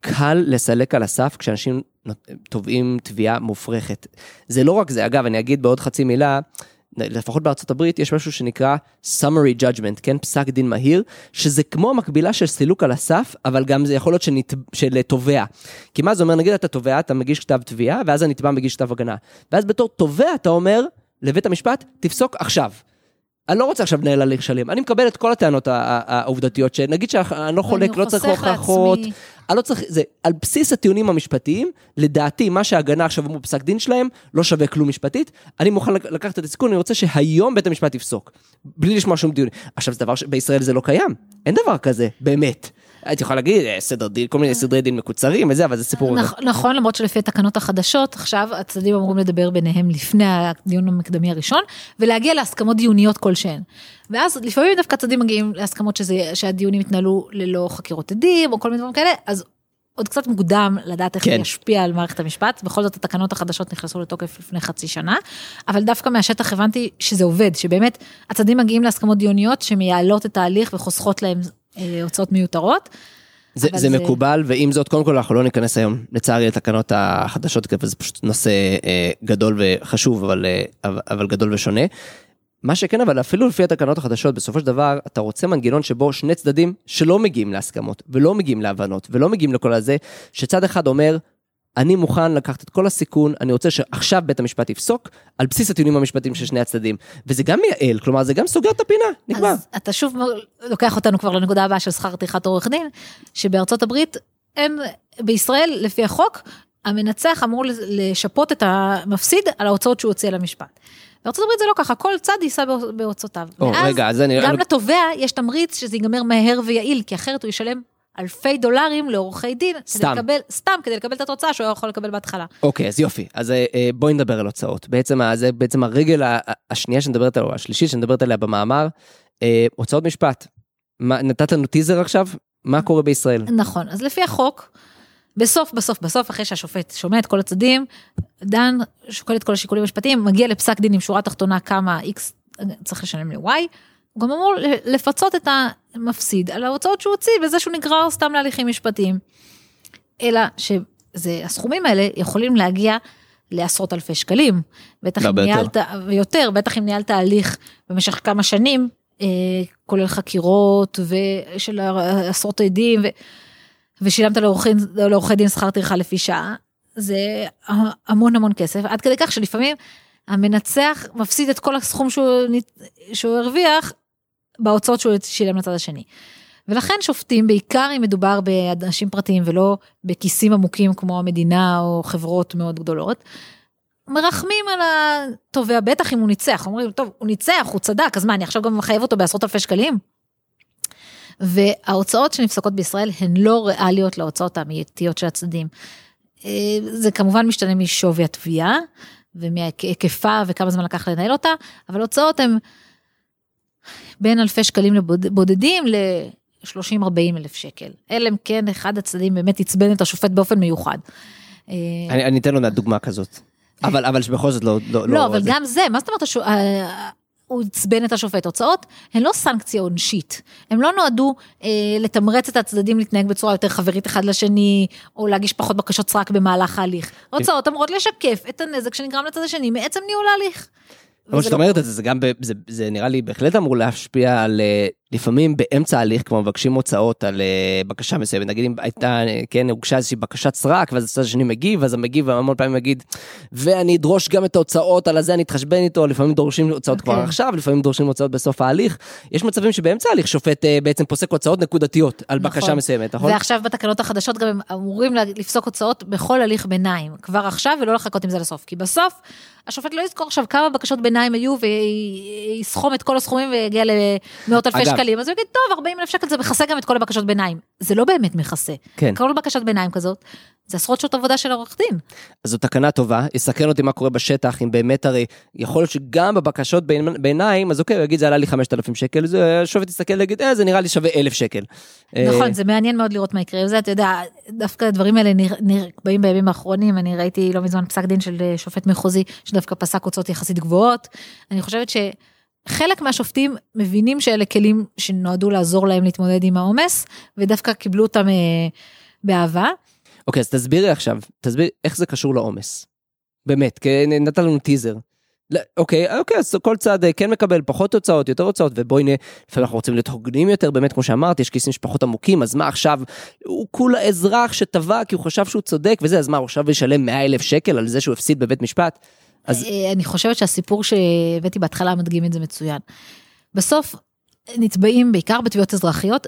קל לסלק על הסף כשאנשים תובעים תביעה מופרכת. זה לא רק זה, אגב, אני אגיד בעוד חצי מילה, לפחות בארצות הברית יש משהו שנקרא summary judgment, כן? פסק דין מהיר, שזה כמו המקבילה של סילוק על הסף, אבל גם זה יכול להיות שנת... של תובע. כי מה זה אומר, נגיד אתה תובע, אתה מגיש כתב תביעה, ואז הנתבע מגיש כתב הגנה. ואז בתור תובע אתה אומר לבית המשפט, תפסוק עכשיו. אני לא רוצה עכשיו לנהל הליך שלם, אני מקבל את כל הטענות העובדתיות, שנגיד שאני לא חולק, לא צריך הוכחות. אני לא צריך, זה על בסיס הטיעונים המשפטיים, לדעתי מה שההגנה עכשיו אמרו בפסק דין שלהם, לא שווה כלום משפטית, אני מוכן לק- לקחת את הסיכון, אני רוצה שהיום בית המשפט יפסוק, בלי לשמוע שום דיון. עכשיו זה דבר שבישראל זה לא קיים, אין דבר כזה, באמת. את יכולה להגיד, אה, סדר דין, כל מיני סדרי דין מקוצרים וזה, אבל זה סיפור נכון, למרות שלפי התקנות החדשות, עכשיו הצדדים אמורים לדבר ביניהם לפני הדיון המקדמי הראשון, ולהגיע להסכמות דיוניות כלשהן. ואז לפעמים דווקא הצדדים מגיעים להסכמות שזה, שהדיונים יתנהלו ללא חקירות עדים, או כל מיני דברים כאלה, אז עוד קצת מוקדם לדעת איך כן. זה ישפיע על מערכת המשפט, בכל זאת התקנות החדשות נכנסו לתוקף לפני חצי שנה, אבל דווקא מהשטח הבנתי שזה עובד, שבאמת הצדדים מגיעים להסכמות דיוניות שמייעלות את ההליך וחוסכות להם הוצאות מיותרות. זה, זה זה- מקובל, ועם זאת, קודם כל אנחנו לא ניכנס היום, לצערי, לתקנות החדשות, כי זה פשוט נושא אה, גדול וחשוב, אבל, אה, אבל, אבל גדול ושונה. מה שכן, אבל אפילו לפי התקנות החדשות, בסופו של דבר, אתה רוצה מנגנון שבו שני צדדים שלא מגיעים להסכמות, ולא מגיעים להבנות, ולא מגיעים לכל הזה, שצד אחד אומר, אני מוכן לקחת את כל הסיכון, אני רוצה שעכשיו בית המשפט יפסוק, על בסיס הטיעונים המשפטיים של שני הצדדים. וזה גם מייעל, כלומר, זה גם סוגר את הפינה, נגמר. אז אתה שוב לוקח אותנו כבר לנקודה הבאה של שכר טרחת עורך דין, שבארצות הברית אין, בישראל לפי החוק, המנצח אמור לשפות את המפסיד על ההוצאות שהוא הוציא למשפט. בארצות הברית זה לא ככה, כל צד יישא בהוצ- בהוצאותיו. או, ואז רגע, אז אני- גם אני- לתובע יש תמריץ שזה ייגמר מהר ויעיל, כי אחרת הוא ישלם אלפי דולרים לעורכי דין, סתם. כדי לקבל, סתם כדי לקבל את התוצאה שהוא היה יכול לקבל בהתחלה. אוקיי, אז יופי. אז אה, אה, בואי נדבר על הוצאות. בעצם זה בעצם הרגל השנייה שנדברת עליה, או השלישית שנדברת עליה במאמר, אה, הוצאות משפט. מה, נתת לנו טיזר עכשיו? מה קורה בישראל? נכון, אז לפי החוק, בסוף, בסוף, בסוף, אחרי שהשופט שומע את כל הצדדים, דן שוקל את כל השיקולים המשפטיים, מגיע לפסק דין עם שורה תחתונה כמה איקס צריך לשלם ל-Y, הוא גם אמור לפצות את המפסיד על ההוצאות שהוא הוציא בזה שהוא נגרר סתם להליכים משפטיים. אלא שהסכומים האלה יכולים להגיע לעשרות אלפי שקלים. בטח אם. ניהלת, ויותר, בטח אם ניהלת הליך במשך כמה שנים, אה, כולל חקירות ושל עשרות עדים, ו... ושילמת לעורכי, דין שכר טרחה לפי שעה, זה המון המון כסף, עד כדי כך שלפעמים המנצח מפסיד את כל הסכום שהוא, שהוא הרוויח בהוצאות שהוא שילם לצד השני. ולכן שופטים, בעיקר אם מדובר באנשים פרטיים ולא בכיסים עמוקים כמו המדינה או חברות מאוד גדולות, מרחמים על התובע, בטח אם הוא ניצח, אומרים, טוב, הוא ניצח, הוא צדק, אז מה, אני עכשיו גם מחייב אותו בעשרות אלפי שקלים? וההוצאות שנפסקות בישראל הן לא ריאליות להוצאות האמיתיות של הצדדים. אה, זה כמובן משתנה משווי התביעה ומהיקפה וכמה זמן לקח לנהל אותה, אבל הוצאות הן בין אלפי שקלים לבודדים ל-30-40 אלף שקל. אלא אם כן אחד הצדדים באמת עצבן את השופט באופן מיוחד. אה, אני אני אתן לו דוגמה כזאת. אבל אבל שבכל זאת לא... לא, לא, אבל זה- גם זה, מה זאת אומרת, השו- אה, הוא עצבן את השופט. הוצאות הן לא סנקציה עונשית, הן לא נועדו אה, לתמרץ את הצדדים להתנהג בצורה יותר חברית אחד לשני, או להגיש פחות בקשות סרק במהלך ההליך. הוצאות אמורות לשקף את הנזק שנגרם לצד השני מעצם ניהול ההליך. אבל כשאת לא אומרת את זה, זה גם, זה נראה לי בהחלט אמור להשפיע על, אה, לפעמים באמצע ההליך, כמו מבקשים הוצאות על אה, בקשה מסוימת, נגיד אם הייתה, כן, הוגשה איזושהי בקשת סרק, ואז הצד השני מגיב, אז המגיב המון פעמים יגיד, ואני אדרוש גם את ההוצאות, על הזה אני אתחשבן איתו, לפעמים דורשים הוצאות כבר אוקיי. עכשיו, לפעמים דורשים הוצאות בסוף ההליך. יש מצבים שבאמצע ההליך שופט אה, בעצם פוסק הוצאות נקודתיות על נכון. בקשה מסוימת, נכון? ועכשיו בתקנות החדשות גם הם אמורים לפסוק הוצאות בכל הליך ביניים, כבר עכשיו ולא לחכות עם זה לסוף, כי בסוף השופט לא יזכור עכשיו כמה בקשות ביניים היו ויסכום את כל הסכומים ויגיע למאות אלפי אגב. שקלים, אז הוא יגיד, טוב, 40 אלף שקל זה מכסה גם את כל הבקשות ביניים. זה לא באמת מכסה. כן. כל בקשת ביניים כזאת, זה עשרות שעות עבודה של עורך דין. אז זו תקנה טובה, יסקרן אותי מה קורה בשטח, אם באמת הרי, יכול להיות שגם בבקשות בין- ביניים, אז אוקיי, הוא יגיד זה עלה לי 5,000 שקל, זה השופט יסתכל ויגיד, אה, זה נראה לי שווה 1,000 שקל. נכון, אה, זה מעניין מאוד לראות מה יקרה עם זה, אתה יודע, דווקא הדברים האלה נקבעים בימים האחרונים, אני ראיתי לא מזמן פסק דין של אה, שופט מחוזי, שדווקא פסק הוצאות יחסית גבוהות. אני חושבת שחלק מהשופטים מבינים שאלה כלים שנועדו לעזור להם להתמודד עם העומס, ודווקא קיבלו אותם אה, באהבה. אוקיי, אז תסבירי עכשיו, תסבירי איך זה קשור לעומס. באמת, כי נתת לנו טיזר. לא, אוקיי, אוקיי, אז כל צד אה, כן מקבל פחות הוצאות, יותר הוצאות, ובואי נהיה, לפעמים אנחנו רוצים להיות הוגנים יותר, באמת, כמו שאמרת, יש כיסים שפחות עמוקים, אז מה עכשיו, הוא כולה אזרח שטבע כי הוא חשב שהוא צודק וזה, אז מה, הוא עכשיו ישלם 100 אלף שקל על זה שהוא הפסיד בבית משפט? אז אה, אני חושבת שהסיפור שהבאתי בהתחלה מדגים את זה מצוין. בסוף נתבעים בעיקר בתביעות אזרחיות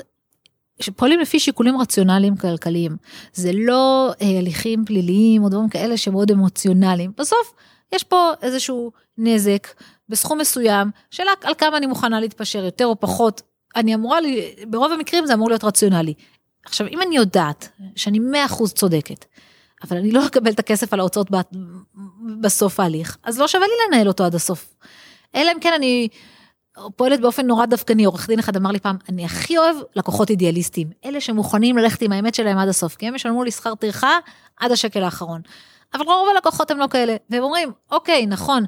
שפועלים לפי שיקולים רציונליים כלכליים. זה לא אה, הליכים פליליים או דברים כאלה שמאוד אמוציונליים. בסוף יש פה איזשהו נזק בסכום מסוים, שאלה על כמה אני מוכנה להתפשר, יותר או פחות. אני אמורה, לי, ברוב המקרים זה אמור להיות רציונלי. עכשיו, אם אני יודעת שאני 100% צודקת, אבל אני לא אקבל את הכסף על ההוצאות בסוף ההליך, אז לא שווה לי לנהל אותו עד הסוף. אלא אם כן אני פועלת באופן נורא דווקני, עורך דין אחד אמר לי פעם, אני הכי אוהב לקוחות אידיאליסטים, אלה שמוכנים ללכת עם האמת שלהם עד הסוף, כי הם ישלמו לי שכר טרחה עד השקל האחרון. אבל רוב הלקוחות הם לא כאלה, והם אומרים, אוקיי, נכון,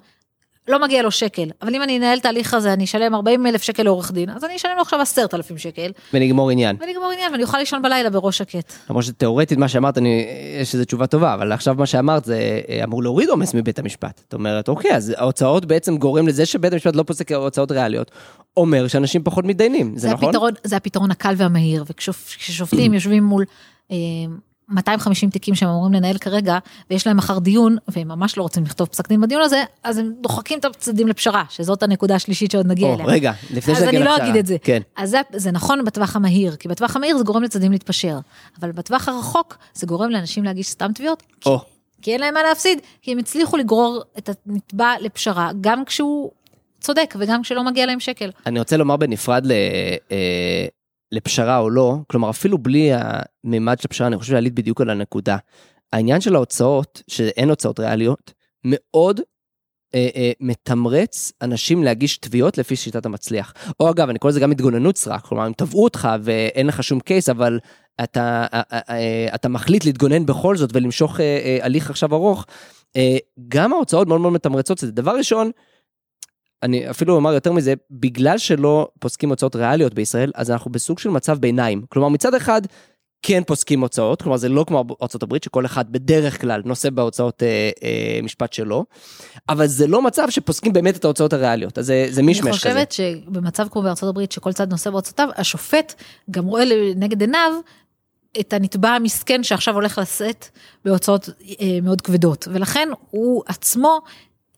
לא מגיע לו שקל, אבל אם אני אנהל את ההליך הזה, אני אשלם 40 אלף שקל לעורך דין, אז אני אשלם לו עכשיו 10,000 שקל. ונגמור עניין. ונגמור עניין, ואני אוכל לישון בלילה בראש שקט. למרות שתאורטית מה שאמרת, אני, יש איזו תשובה טובה, אבל עכשיו מה שאמרת זה אה, אמור להוריד עומס מבית המשפט. זאת אומרת, אוקיי, אז ההוצאות בעצם גורם לזה שבית המשפט לא פוסק הוצאות ריאליות, אומר שאנשים פחות מתדיינים, זה, זה נכון? הפתרון, זה הפתרון הקל והמהיר, וכששופטים יושבים מול... אה, 250 תיקים שהם אמורים לנהל כרגע, ויש להם מחר דיון, והם ממש לא רוצים לכתוב פסק דין בדיון הזה, אז הם דוחקים את הצדדים לפשרה, שזאת הנקודה השלישית שעוד נגיע או, אליה. רגע, לפני שנגיע לפשרה. אז אני לא אגיד את זה. כן. אז זה, זה נכון בטווח המהיר, כי בטווח המהיר זה גורם לצדדים להתפשר, אבל בטווח הרחוק זה גורם לאנשים להגיש סתם תביעות. כי, כי אין להם מה להפסיד, כי הם הצליחו לגרור את הנתבע לפשרה, גם כשהוא צודק וגם כשלא מגיע להם שקל. אני רוצה לומר בנפרד ל... אה, לפשרה או לא, כלומר אפילו בלי המימד של הפשרה, אני חושב שעלית בדיוק על הנקודה. העניין של ההוצאות, שאין הוצאות ריאליות, מאוד אה, אה, מתמרץ אנשים להגיש תביעות לפי שיטת המצליח. או אגב, אני קורא לזה גם התגוננות סרק, כלומר, אם תבעו אותך ואין לך שום קייס, אבל אתה, אה, אה, אה, אתה מחליט להתגונן בכל זאת ולמשוך אה, אה, הליך עכשיו ארוך, אה, גם ההוצאות מאוד מאוד מתמרצות זה. דבר ראשון, אני אפילו אומר יותר מזה, בגלל שלא פוסקים הוצאות ריאליות בישראל, אז אנחנו בסוג של מצב ביניים. כלומר, מצד אחד, כן פוסקים הוצאות, כלומר זה לא כמו הברית שכל אחד בדרך כלל נושא בהוצאות אה, אה, משפט שלו, אבל זה לא מצב שפוסקים באמת את ההוצאות הריאליות, אז זה, זה מישמש כזה. אני חושבת שבמצב כמו הברית שכל צד נושא בהוצאותיו, השופט גם רואה לנגד עיניו את הנתבע המסכן שעכשיו הולך לשאת בהוצאות אה, מאוד כבדות, ולכן הוא עצמו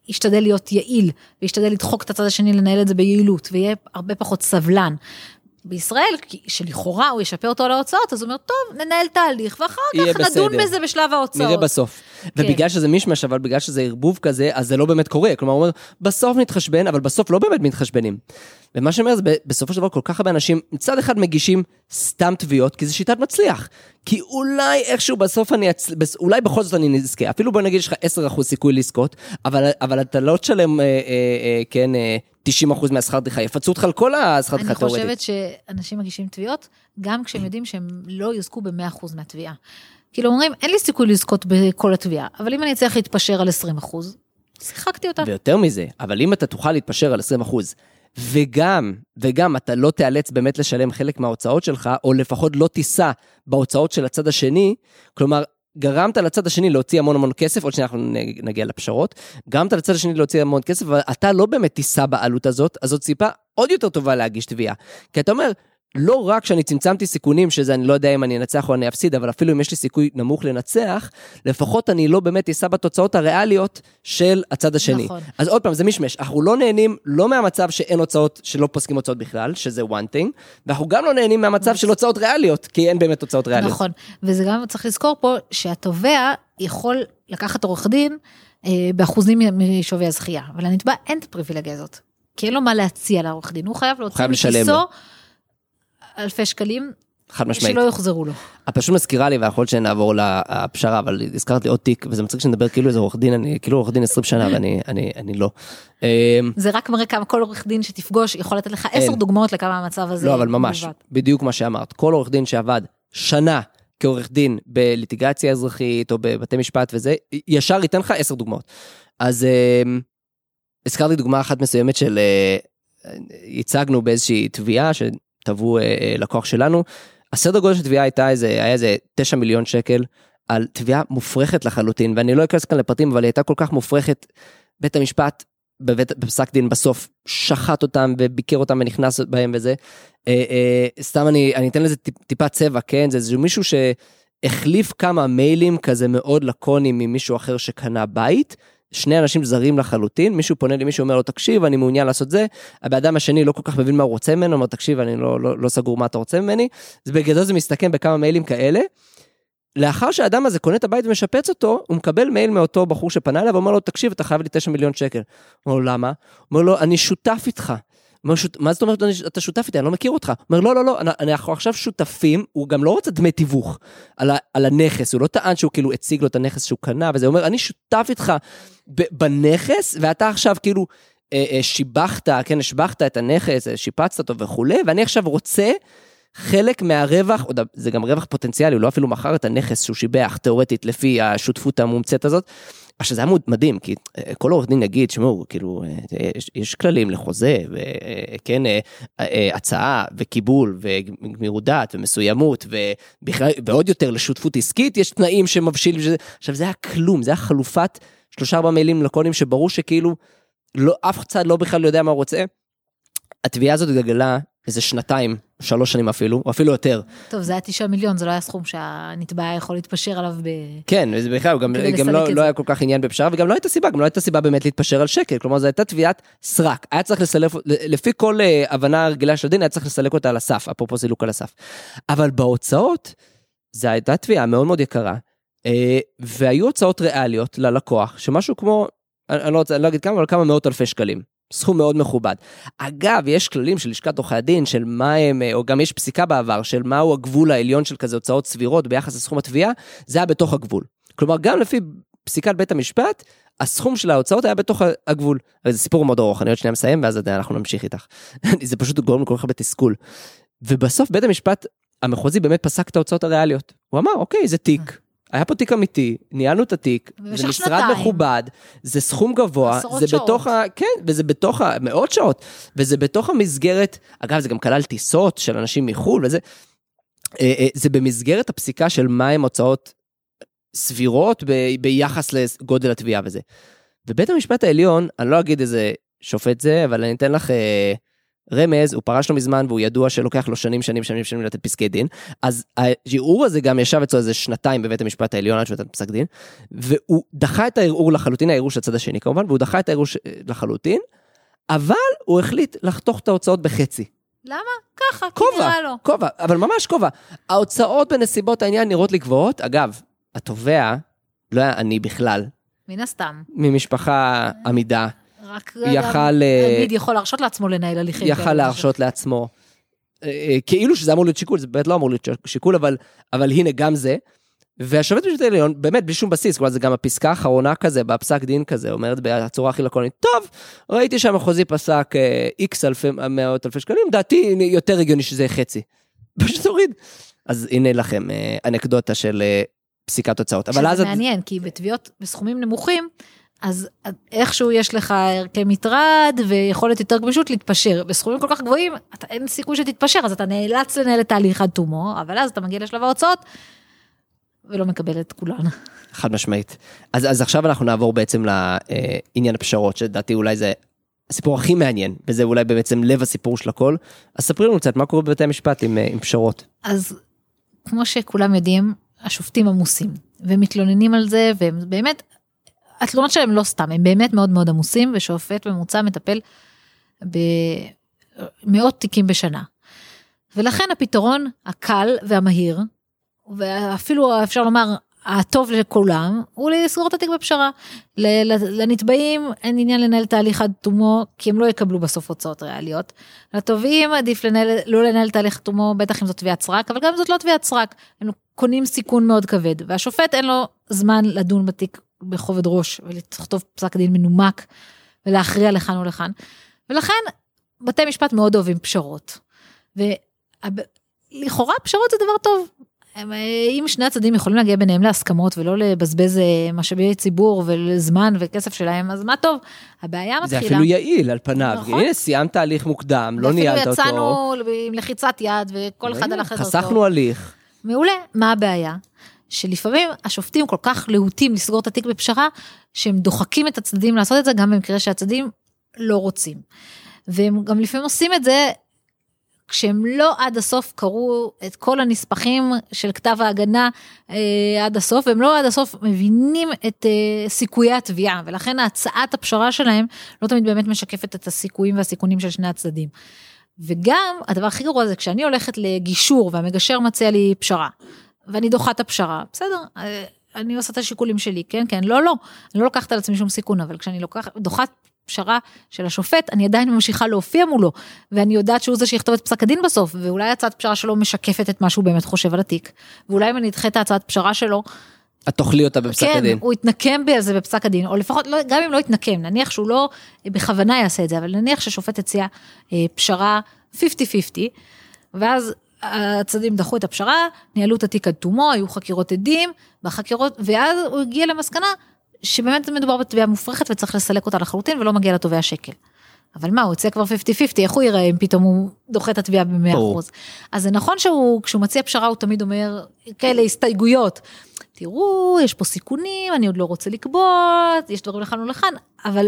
ישתדל להיות יעיל, וישתדל לדחוק את הצד השני לנהל את זה ביעילות, ויהיה הרבה פחות סבלן. בישראל, שלכאורה הוא ישפר אותו על ההוצאות, אז הוא אומר, טוב, ננהל תהליך, ואחר כך נדון בסדר. בזה בשלב ההוצאות. נראה בסוף. כן. ובגלל שזה מישמש, אבל בגלל שזה ערבוב כזה, אז זה לא באמת קורה. כלומר, הוא אומר, בסוף נתחשבן, אבל בסוף לא באמת מתחשבנים. ומה שאומר זה בסופו של דבר כל כך הרבה אנשים מצד אחד מגישים סתם תביעות כי זה שיטת מצליח. כי אולי איכשהו בסוף אני אצל... אולי בכל זאת אני נזכה אפילו בוא נגיד יש לך 10% סיכוי לזכות אבל אבל אתה לא תשלם אה, אה, אה, כן אה, 90% מהשכר דיחה יפצו אותך על כל השכר דיחה תאורטית. אני חושבת שאנשים מגישים תביעות גם כשהם יודעים שהם לא יזכו ב-100% מהתביעה. כאילו אומרים אין לי סיכוי לזכות בכל התביעה אבל אם אני אצליח להתפשר על 20% שיחקתי אותה. ויותר מזה אבל אם אתה תוכל להתפשר על 20% וגם, וגם אתה לא תיאלץ באמת לשלם חלק מההוצאות שלך, או לפחות לא תישא בהוצאות של הצד השני, כלומר, גרמת לצד השני להוציא המון המון כסף, עוד שניה אנחנו נגיע לפשרות, גרמת לצד השני להוציא המון כסף, אבל אתה לא באמת תישא בעלות הזאת, אז זאת סיבה עוד יותר טובה להגיש תביעה. כי אתה אומר, לא רק שאני צמצמתי סיכונים, שזה אני לא יודע אם אני אנצח או אני אפסיד, אבל אפילו אם יש לי סיכוי נמוך לנצח, לפחות אני לא באמת אשא בתוצאות הריאליות של הצד השני. נכון. אז עוד פעם, זה מישמש, אנחנו לא נהנים לא מהמצב שאין הוצאות, שלא פוסקים הוצאות בכלל, שזה one thing, ואנחנו גם לא נהנים מהמצב של הוצאות ריאליות, כי אין באמת הוצאות ריאליות. נכון, וזה גם צריך לזכור פה שהתובע יכול לקחת עורך דין אה, באחוזים משווי הזכייה, אבל לנתבע אין את הפריבילגיה הזאת. כי אין לו מה להציע לעורך דין, הוא חייב להוציא מכיסו אלפי שקלים. חד משמעית. שלא יוחזרו לו. את פשוט מזכירה לי, ויכול להיות שנעבור לפשרה, אבל הזכרת לי עוד תיק, וזה מצחיק שנדבר כאילו איזה עורך דין, אני כאילו עורך דין 20 שנה, ואני אני, אני לא. אמ, זה רק מראה כמה כל עורך דין שתפגוש יכול לתת לך עשר דוגמאות לכמה המצב הזה. לא, אבל ממש, בדיוק מה שאמרת. כל עורך דין שעבד שנה כעורך דין בליטיגציה אזרחית, או בבתי משפט וזה, ישר ייתן לך עשר דוגמאות. אז אמ, הזכרתי דוגמה אחת מסוימת של... אה, הצגנו באיזושהי תביעה תבעו אה, אה, לקוח שלנו. הסדר גודל של תביעה הייתה איזה, היה איזה 9 מיליון שקל על תביעה מופרכת לחלוטין, ואני לא אכנס כאן לפרטים, אבל היא הייתה כל כך מופרכת, בית המשפט בבית, בפסק דין בסוף שחט אותם וביקר אותם ונכנס בהם וזה. אה, אה, סתם אני, אני אתן לזה טיפ, טיפה צבע, כן? זה איזה מישהו שהחליף כמה מיילים כזה מאוד לקונים ממישהו אחר שקנה בית, שני אנשים זרים לחלוטין, מישהו פונה למישהו אומר לו, תקשיב, אני מעוניין לעשות זה, הבן אדם השני לא כל כך מבין מה הוא רוצה ממנו, אומר, תקשיב, אני לא, לא, לא סגור מה אתה רוצה ממני, אז בגדול זה מסתכם בכמה מיילים כאלה. לאחר שהאדם הזה קונה את הבית ומשפץ אותו, הוא מקבל מייל מאותו בחור שפנה אליו ואומר לו, תקשיב, אתה חייב לי 9 מיליון שקל. הוא אומר לו, למה? הוא אומר לו, אני שותף איתך. מה זאת אומרת, אתה שותף איתי, אני לא מכיר אותך. הוא אומר, לא, לא, לא, אנחנו עכשיו שותפים, הוא גם לא רוצה דמי תיווך על, ה... על הנכס, הוא לא טען שהוא כאילו הציג לו את הנכס שהוא קנה, וזה אומר, אני שותף איתך בנכס, ואתה עכשיו כאילו אה, אה, שיבחת, כן, השבחת את הנכס, אה, שיפצת אותו וכולי, ואני עכשיו רוצה חלק מהרווח, זה גם רווח פוטנציאלי, הוא לא אפילו מכר את הנכס שהוא שיבח, תאורטית, לפי השותפות המומצאת הזאת. עכשיו זה היה מדהים, כי אה, כל עורך דין יגיד, שמעו, כאילו, אה, יש, יש כללים לחוזה, וכן, אה, הצעה, וקיבול, וגמירות דעת, ומסוימות, ועוד יותר לשותפות עסקית, יש תנאים שמבשיל, עכשיו זה היה כלום, זה היה חלופת שלושה ארבעה מילים לקונים, שברור שכאילו, לא, אף צד לא בכלל יודע מה הוא רוצה. התביעה הזאת גלגלה איזה שנתיים, שלוש שנים אפילו, או אפילו יותר. טוב, זה היה תשעה מיליון, זה לא היה סכום שהנתבע יכול להתפשר עליו ב... כן, זה בכלל, גם, גם לא, לא היה כל כך עניין בפשרה, וגם לא הייתה סיבה, גם לא הייתה סיבה באמת להתפשר על שקל, כלומר זו הייתה תביעת סרק, היה צריך לסלף, לפי כל uh, הבנה רגילה של הדין, היה צריך לסלק אותה על הסף, אפרופו סילוק על הסף. אבל בהוצאות, זו הייתה תביעה מאוד מאוד יקרה, uh, והיו הוצאות ריאליות ללקוח, שמשהו כמו, אני, אני לא רוצה, אני לא אגיד כמה, אבל כמה מאות אלפי שקלים. סכום מאוד מכובד. אגב, יש כללים של לשכת עורכי הדין, של מה הם, או גם יש פסיקה בעבר, של מהו הגבול העליון של כזה הוצאות סבירות ביחס לסכום התביעה, זה היה בתוך הגבול. כלומר, גם לפי פסיקת בית המשפט, הסכום של ההוצאות היה בתוך הגבול. זה סיפור מאוד ארוך, אני עוד שנייה מסיים, ואז אנחנו נמשיך איתך. זה פשוט גורם לכל כך הרבה תסכול. ובסוף בית המשפט המחוזי באמת פסק את ההוצאות הריאליות. הוא אמר, אוקיי, זה תיק. היה פה תיק אמיתי, ניהלנו את התיק, זה משרד שנתיים. מכובד, זה סכום גבוה, זה שעות. בתוך ה... כן, וזה בתוך ה... מאות שעות, וזה בתוך המסגרת, אגב, זה גם כלל טיסות של אנשים מחו"ל וזה, אה, אה, זה במסגרת הפסיקה של מהם הוצאות סבירות ב, ביחס לגודל התביעה וזה. ובית המשפט העליון, אני לא אגיד איזה שופט זה, אבל אני אתן לך... אה, רמז, הוא פרש לא מזמן והוא ידוע שלוקח לו שנים שנים שנים שנים לתת פסקי דין, אז הערעור הזה גם ישב אצלו איזה שנתיים בבית המשפט העליון עד שהוא נתן פסק דין, והוא דחה את הערעור לחלוטין, הערעור של הצד השני כמובן, והוא דחה את הערעור ש... לחלוטין, אבל הוא החליט לחתוך את ההוצאות בחצי. למה? ככה, כי נראה לו. כובע, אבל ממש כובע. ההוצאות בנסיבות העניין נראות לי גבוהות, אגב, התובע לא היה עני בכלל. מן הסתם. ממשפחה עמידה. רק יכל... אה, תלמיד יכול להרשות לעצמו לנהל הליכים. יכל להרשות לעצמו. אה, אה, כאילו שזה אמור להיות שיקול, זה באמת לא אמור להיות שיקול, אבל, אבל הנה גם זה. והשופט במשפט העליון, באמת בלי שום בסיס, כלומר זה גם הפסקה האחרונה כזה, בפסק דין כזה, אומרת בצורה הכי לקונית, טוב, ראיתי שהמחוזי פסק איקס אלפי, מאות אלפי שקלים, דעתי יותר הגיוני שזה חצי. פשוט תוריד. אז הנה לכם אנקדוטה של פסיקת הוצאות. אבל אז... שזה מעניין, כי בתביעות בסכומים נמוכים, אז איכשהו יש לך ערכי מטרד ויכולת יותר גמישות להתפשר. בסכומים כל כך גבוהים, אתה, אין סיכוי שתתפשר, אז אתה נאלץ לנהל את תהליך עד תומו, אבל אז אתה מגיע לשלב ההוצאות ולא מקבל את כולן. חד משמעית. אז, אז עכשיו אנחנו נעבור בעצם לעניין הפשרות, שלדעתי אולי זה הסיפור הכי מעניין, וזה אולי בעצם לב הסיפור של הכל. אז ספרי לנו קצת מה קורה בבתי המשפט עם, עם פשרות. אז כמו שכולם יודעים, השופטים עמוסים, ומתלוננים על זה, והם באמת, התלונות שלהם לא סתם, הם באמת מאוד מאוד עמוסים, ושופט ממוצע מטפל במאות תיקים בשנה. ולכן הפתרון הקל והמהיר, ואפילו אפשר לומר הטוב לכולם, הוא לסגור את התיק בפשרה. לנתבעים אין עניין לנהל תהליך עד תומו, כי הם לא יקבלו בסוף הוצאות ריאליות. לתובעים עדיף לנהל, לא לנהל תהליך תומו, בטח אם זאת תביעת סרק, אבל גם אם זאת לא תביעת סרק, הם קונים סיכון מאוד כבד, והשופט אין לו זמן לדון בתיק בכובד ראש ולכתוב פסק דין מנומק ולהכריע לכאן ולכאן. ולכן בתי משפט מאוד אוהבים פשרות. ולכאורה פשרות זה דבר טוב. אם שני הצדדים יכולים להגיע ביניהם להסכמות ולא לבזבז אה, משאבי ציבור וזמן וכסף שלהם אז מה טוב הבעיה מתחילה. זה אפילו יעיל על פניו נכון. הנה סיימת תהליך מוקדם לא ניהלת אותו. אפילו יצאנו עם לחיצת יד וכל אחד על החדר חסכנו הליך. מעולה מה הבעיה שלפעמים השופטים כל כך להוטים לסגור את התיק בפשרה, שהם דוחקים את הצדדים לעשות את זה, גם במקרה שהצדדים לא רוצים. והם גם לפעמים עושים את זה כשהם לא עד הסוף קראו את כל הנספחים של כתב ההגנה אה, עד הסוף, והם לא עד הסוף מבינים את אה, סיכויי התביעה, ולכן הצעת הפשרה שלהם לא תמיד באמת משקפת את הסיכויים והסיכונים של שני הצדדים. וגם הדבר הכי גרוע זה כשאני הולכת לגישור והמגשר מציע לי פשרה, ואני דוחה את הפשרה, בסדר, אה, אני עושה את השיקולים שלי, כן, כן, לא, לא, אני לא לוקחת על עצמי שום סיכון, אבל כשאני לוקחת, דוחה פשרה של השופט, אני עדיין ממשיכה להופיע מולו, ואני יודעת שהוא זה שיכתוב את פסק הדין בסוף, ואולי הצעת פשרה שלו משקפת את מה שהוא באמת חושב על התיק, ואולי אם אני אדחה את ההצעת פשרה שלו, את תאכלי אותה בפסק כן, הדין. הוא יתנקם בי על זה בפסק הדין, או לפחות, לא, גם אם לא יתנקם, נניח שהוא לא בכוונה יעשה את זה, אבל נניח ששופט הציע אה, פשרה 50-50, ואז הצדדים דחו את הפשרה, ניהלו את התיק עד תומו, היו חקירות עדים, בחקירות, ואז הוא הגיע למסקנה שבאמת מדובר בתביעה מופרכת וצריך לסלק אותה לחלוטין ולא מגיע לתובע שקל. אבל מה, הוא יוצא כבר 50-50, איך הוא יראה אם פתאום הוא דוחה את התביעה ב-100%. אז זה נכון שהוא, כשהוא מציע פשרה הוא תמיד אומר כאלה הסתייגויות. תראו, יש פה סיכונים, אני עוד לא רוצה לקבוע, יש דברים לכאן ולכאן, אבל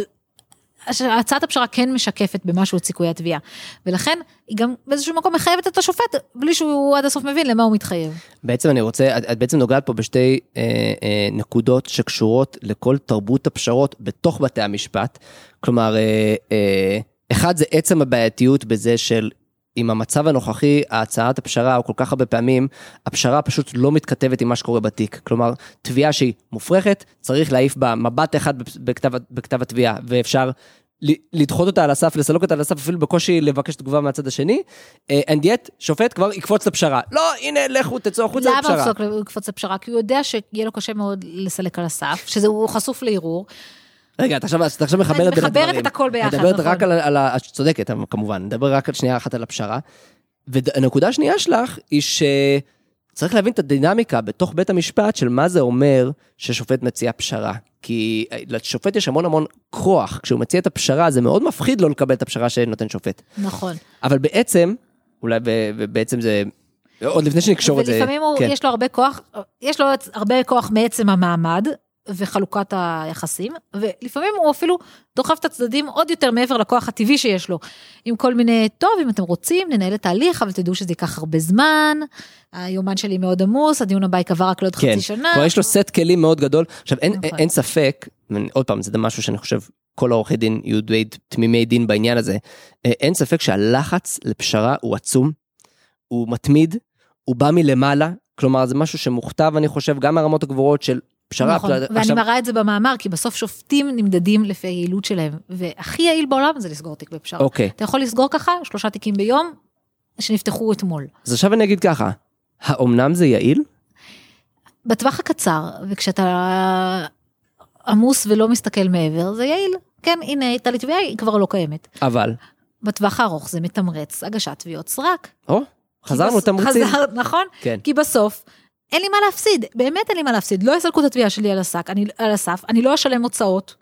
הצעת הפשרה כן משקפת במשהו את סיכויי התביעה. ולכן היא גם באיזשהו מקום מחייבת את השופט בלי שהוא עד הסוף מבין למה הוא מתחייב. בעצם אני רוצה, את בעצם נוגעת פה בשתי אה, אה, נקודות שקשורות לכל תרבות הפשרות בתוך בתי המשפט. כלומר, אה, אה, אחד זה עצם הבעייתיות בזה של עם המצב הנוכחי, הצעת הפשרה, או כל כך הרבה פעמים, הפשרה פשוט לא מתכתבת עם מה שקורה בתיק. כלומר, תביעה שהיא מופרכת, צריך להעיף בה מבט אחד בכתב, בכתב התביעה, ואפשר לדחות אותה על הסף, לסלוק אותה על הסף, אפילו בקושי לבקש תגובה מהצד השני, uh, and yet, שופט כבר יקפוץ לפשרה. לא, הנה, לכו, תצאו החוצה לפשרה. למה הוא יקפוץ לפשרה? כי הוא יודע שיהיה לו קשה מאוד לסלק על הסף, שזה הוא חשוף לערעור. רגע, את עכשיו, מחברת בין הדברים. מחברת את הכל ביחד, נכון. מדברת רק על, על ה... את צודקת, כמובן, נדבר רק שנייה אחת על הפשרה. והנקודה השנייה שלך היא שצריך להבין את הדינמיקה בתוך בית המשפט של מה זה אומר ששופט מציע פשרה. כי לשופט יש המון המון כוח, כשהוא מציע את הפשרה זה מאוד מפחיד לא לקבל את הפשרה שנותן שופט. נכון. אבל בעצם, אולי בעצם זה עוד לפני שנקשור את זה. ולפעמים כן. יש לו הרבה כוח, יש לו הרבה כוח מעצם המעמד, וחלוקת היחסים, ולפעמים הוא אפילו דוחף את הצדדים עוד יותר מעבר לכוח הטבעי שיש לו, עם כל מיני, טוב, אם אתם רוצים, ננהל את ההליך, אבל תדעו שזה ייקח הרבה זמן, היומן שלי מאוד עמוס, הדיון הבא ייקבע רק לעוד כן. חצי שנה. כלומר, יש לו סט כלים מאוד גדול. עכשיו, אין, נכון. אין ספק, עוד פעם, זה משהו שאני חושב, כל העורכי דין יהיו די תמימי דין בעניין הזה, אה, אין ספק שהלחץ לפשרה הוא עצום, הוא מתמיד, הוא בא מלמעלה, כלומר זה משהו שמוכתב אני חושב גם מהרמות הגבוהות של פשרה. נכון, ואני עכשיו... מראה את זה במאמר, כי בסוף שופטים נמדדים לפי היעילות שלהם, והכי יעיל בעולם זה לסגור תיק בפשרה. אוקיי. אתה יכול לסגור ככה שלושה תיקים ביום, שנפתחו אתמול. אז עכשיו אני אגיד ככה, האומנם זה יעיל? בטווח הקצר, וכשאתה עמוס ולא מסתכל מעבר, זה יעיל. כן, הנה, הייתה לי תביעה, היא כבר לא קיימת. אבל? בטווח הארוך זה מתמרץ הגשת תביעות סרק. או, חזרנו לתמריצים. חזר, נכון? כן. כי בסוף אין לי מה להפסיד, באמת אין לי מה להפסיד, לא יסלקו את התביעה שלי על, הסק, אני, על הסף, אני לא אשלם הוצאות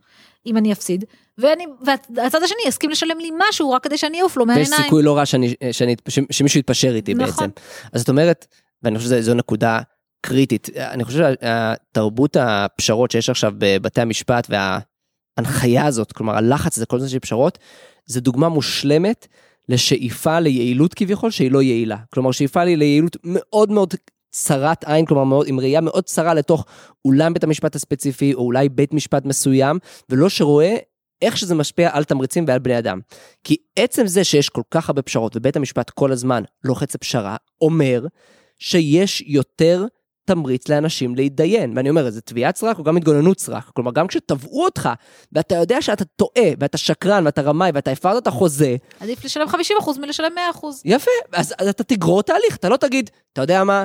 אם אני אפסיד, ואני, והצד השני יסכים לשלם לי משהו רק כדי שאני אעוף לו מהעיניים. ויש סיכוי לא רע שאני, שאני, שמישהו יתפשר איתי נכון. בעצם. אז זאת אומרת, ואני חושב שזו נקודה קריטית, אני חושב שתרבות הפשרות שיש עכשיו בבתי המשפט וההנחיה הזאת, כלומר הלחץ הזה כל הזמן של פשרות, זה דוגמה מושלמת לשאיפה ליעילות כביכול שהיא לא יעילה. כלומר שאיפה לי ליעילות מאוד מאוד צרת עין, כלומר מאוד, עם ראייה מאוד צרה לתוך אולם בית המשפט הספציפי, או אולי בית משפט מסוים, ולא שרואה איך שזה משפיע על תמריצים ועל בני אדם. כי עצם זה שיש כל כך הרבה פשרות, ובית המשפט כל הזמן לוחץ לפשרה, אומר שיש יותר תמריץ לאנשים להתדיין. ואני אומר, זה תביעת סרק או גם התגוננות סרק. כלומר, גם כשתבעו אותך, ואתה יודע שאתה טועה, ואתה שקרן, ואתה רמאי, ואתה הפרת את החוזה... עדיף לשלם 50% מלשלם 100%. יפה, אז, אז אתה תגרור תהליך, אתה לא תגיד, אתה יודע מה,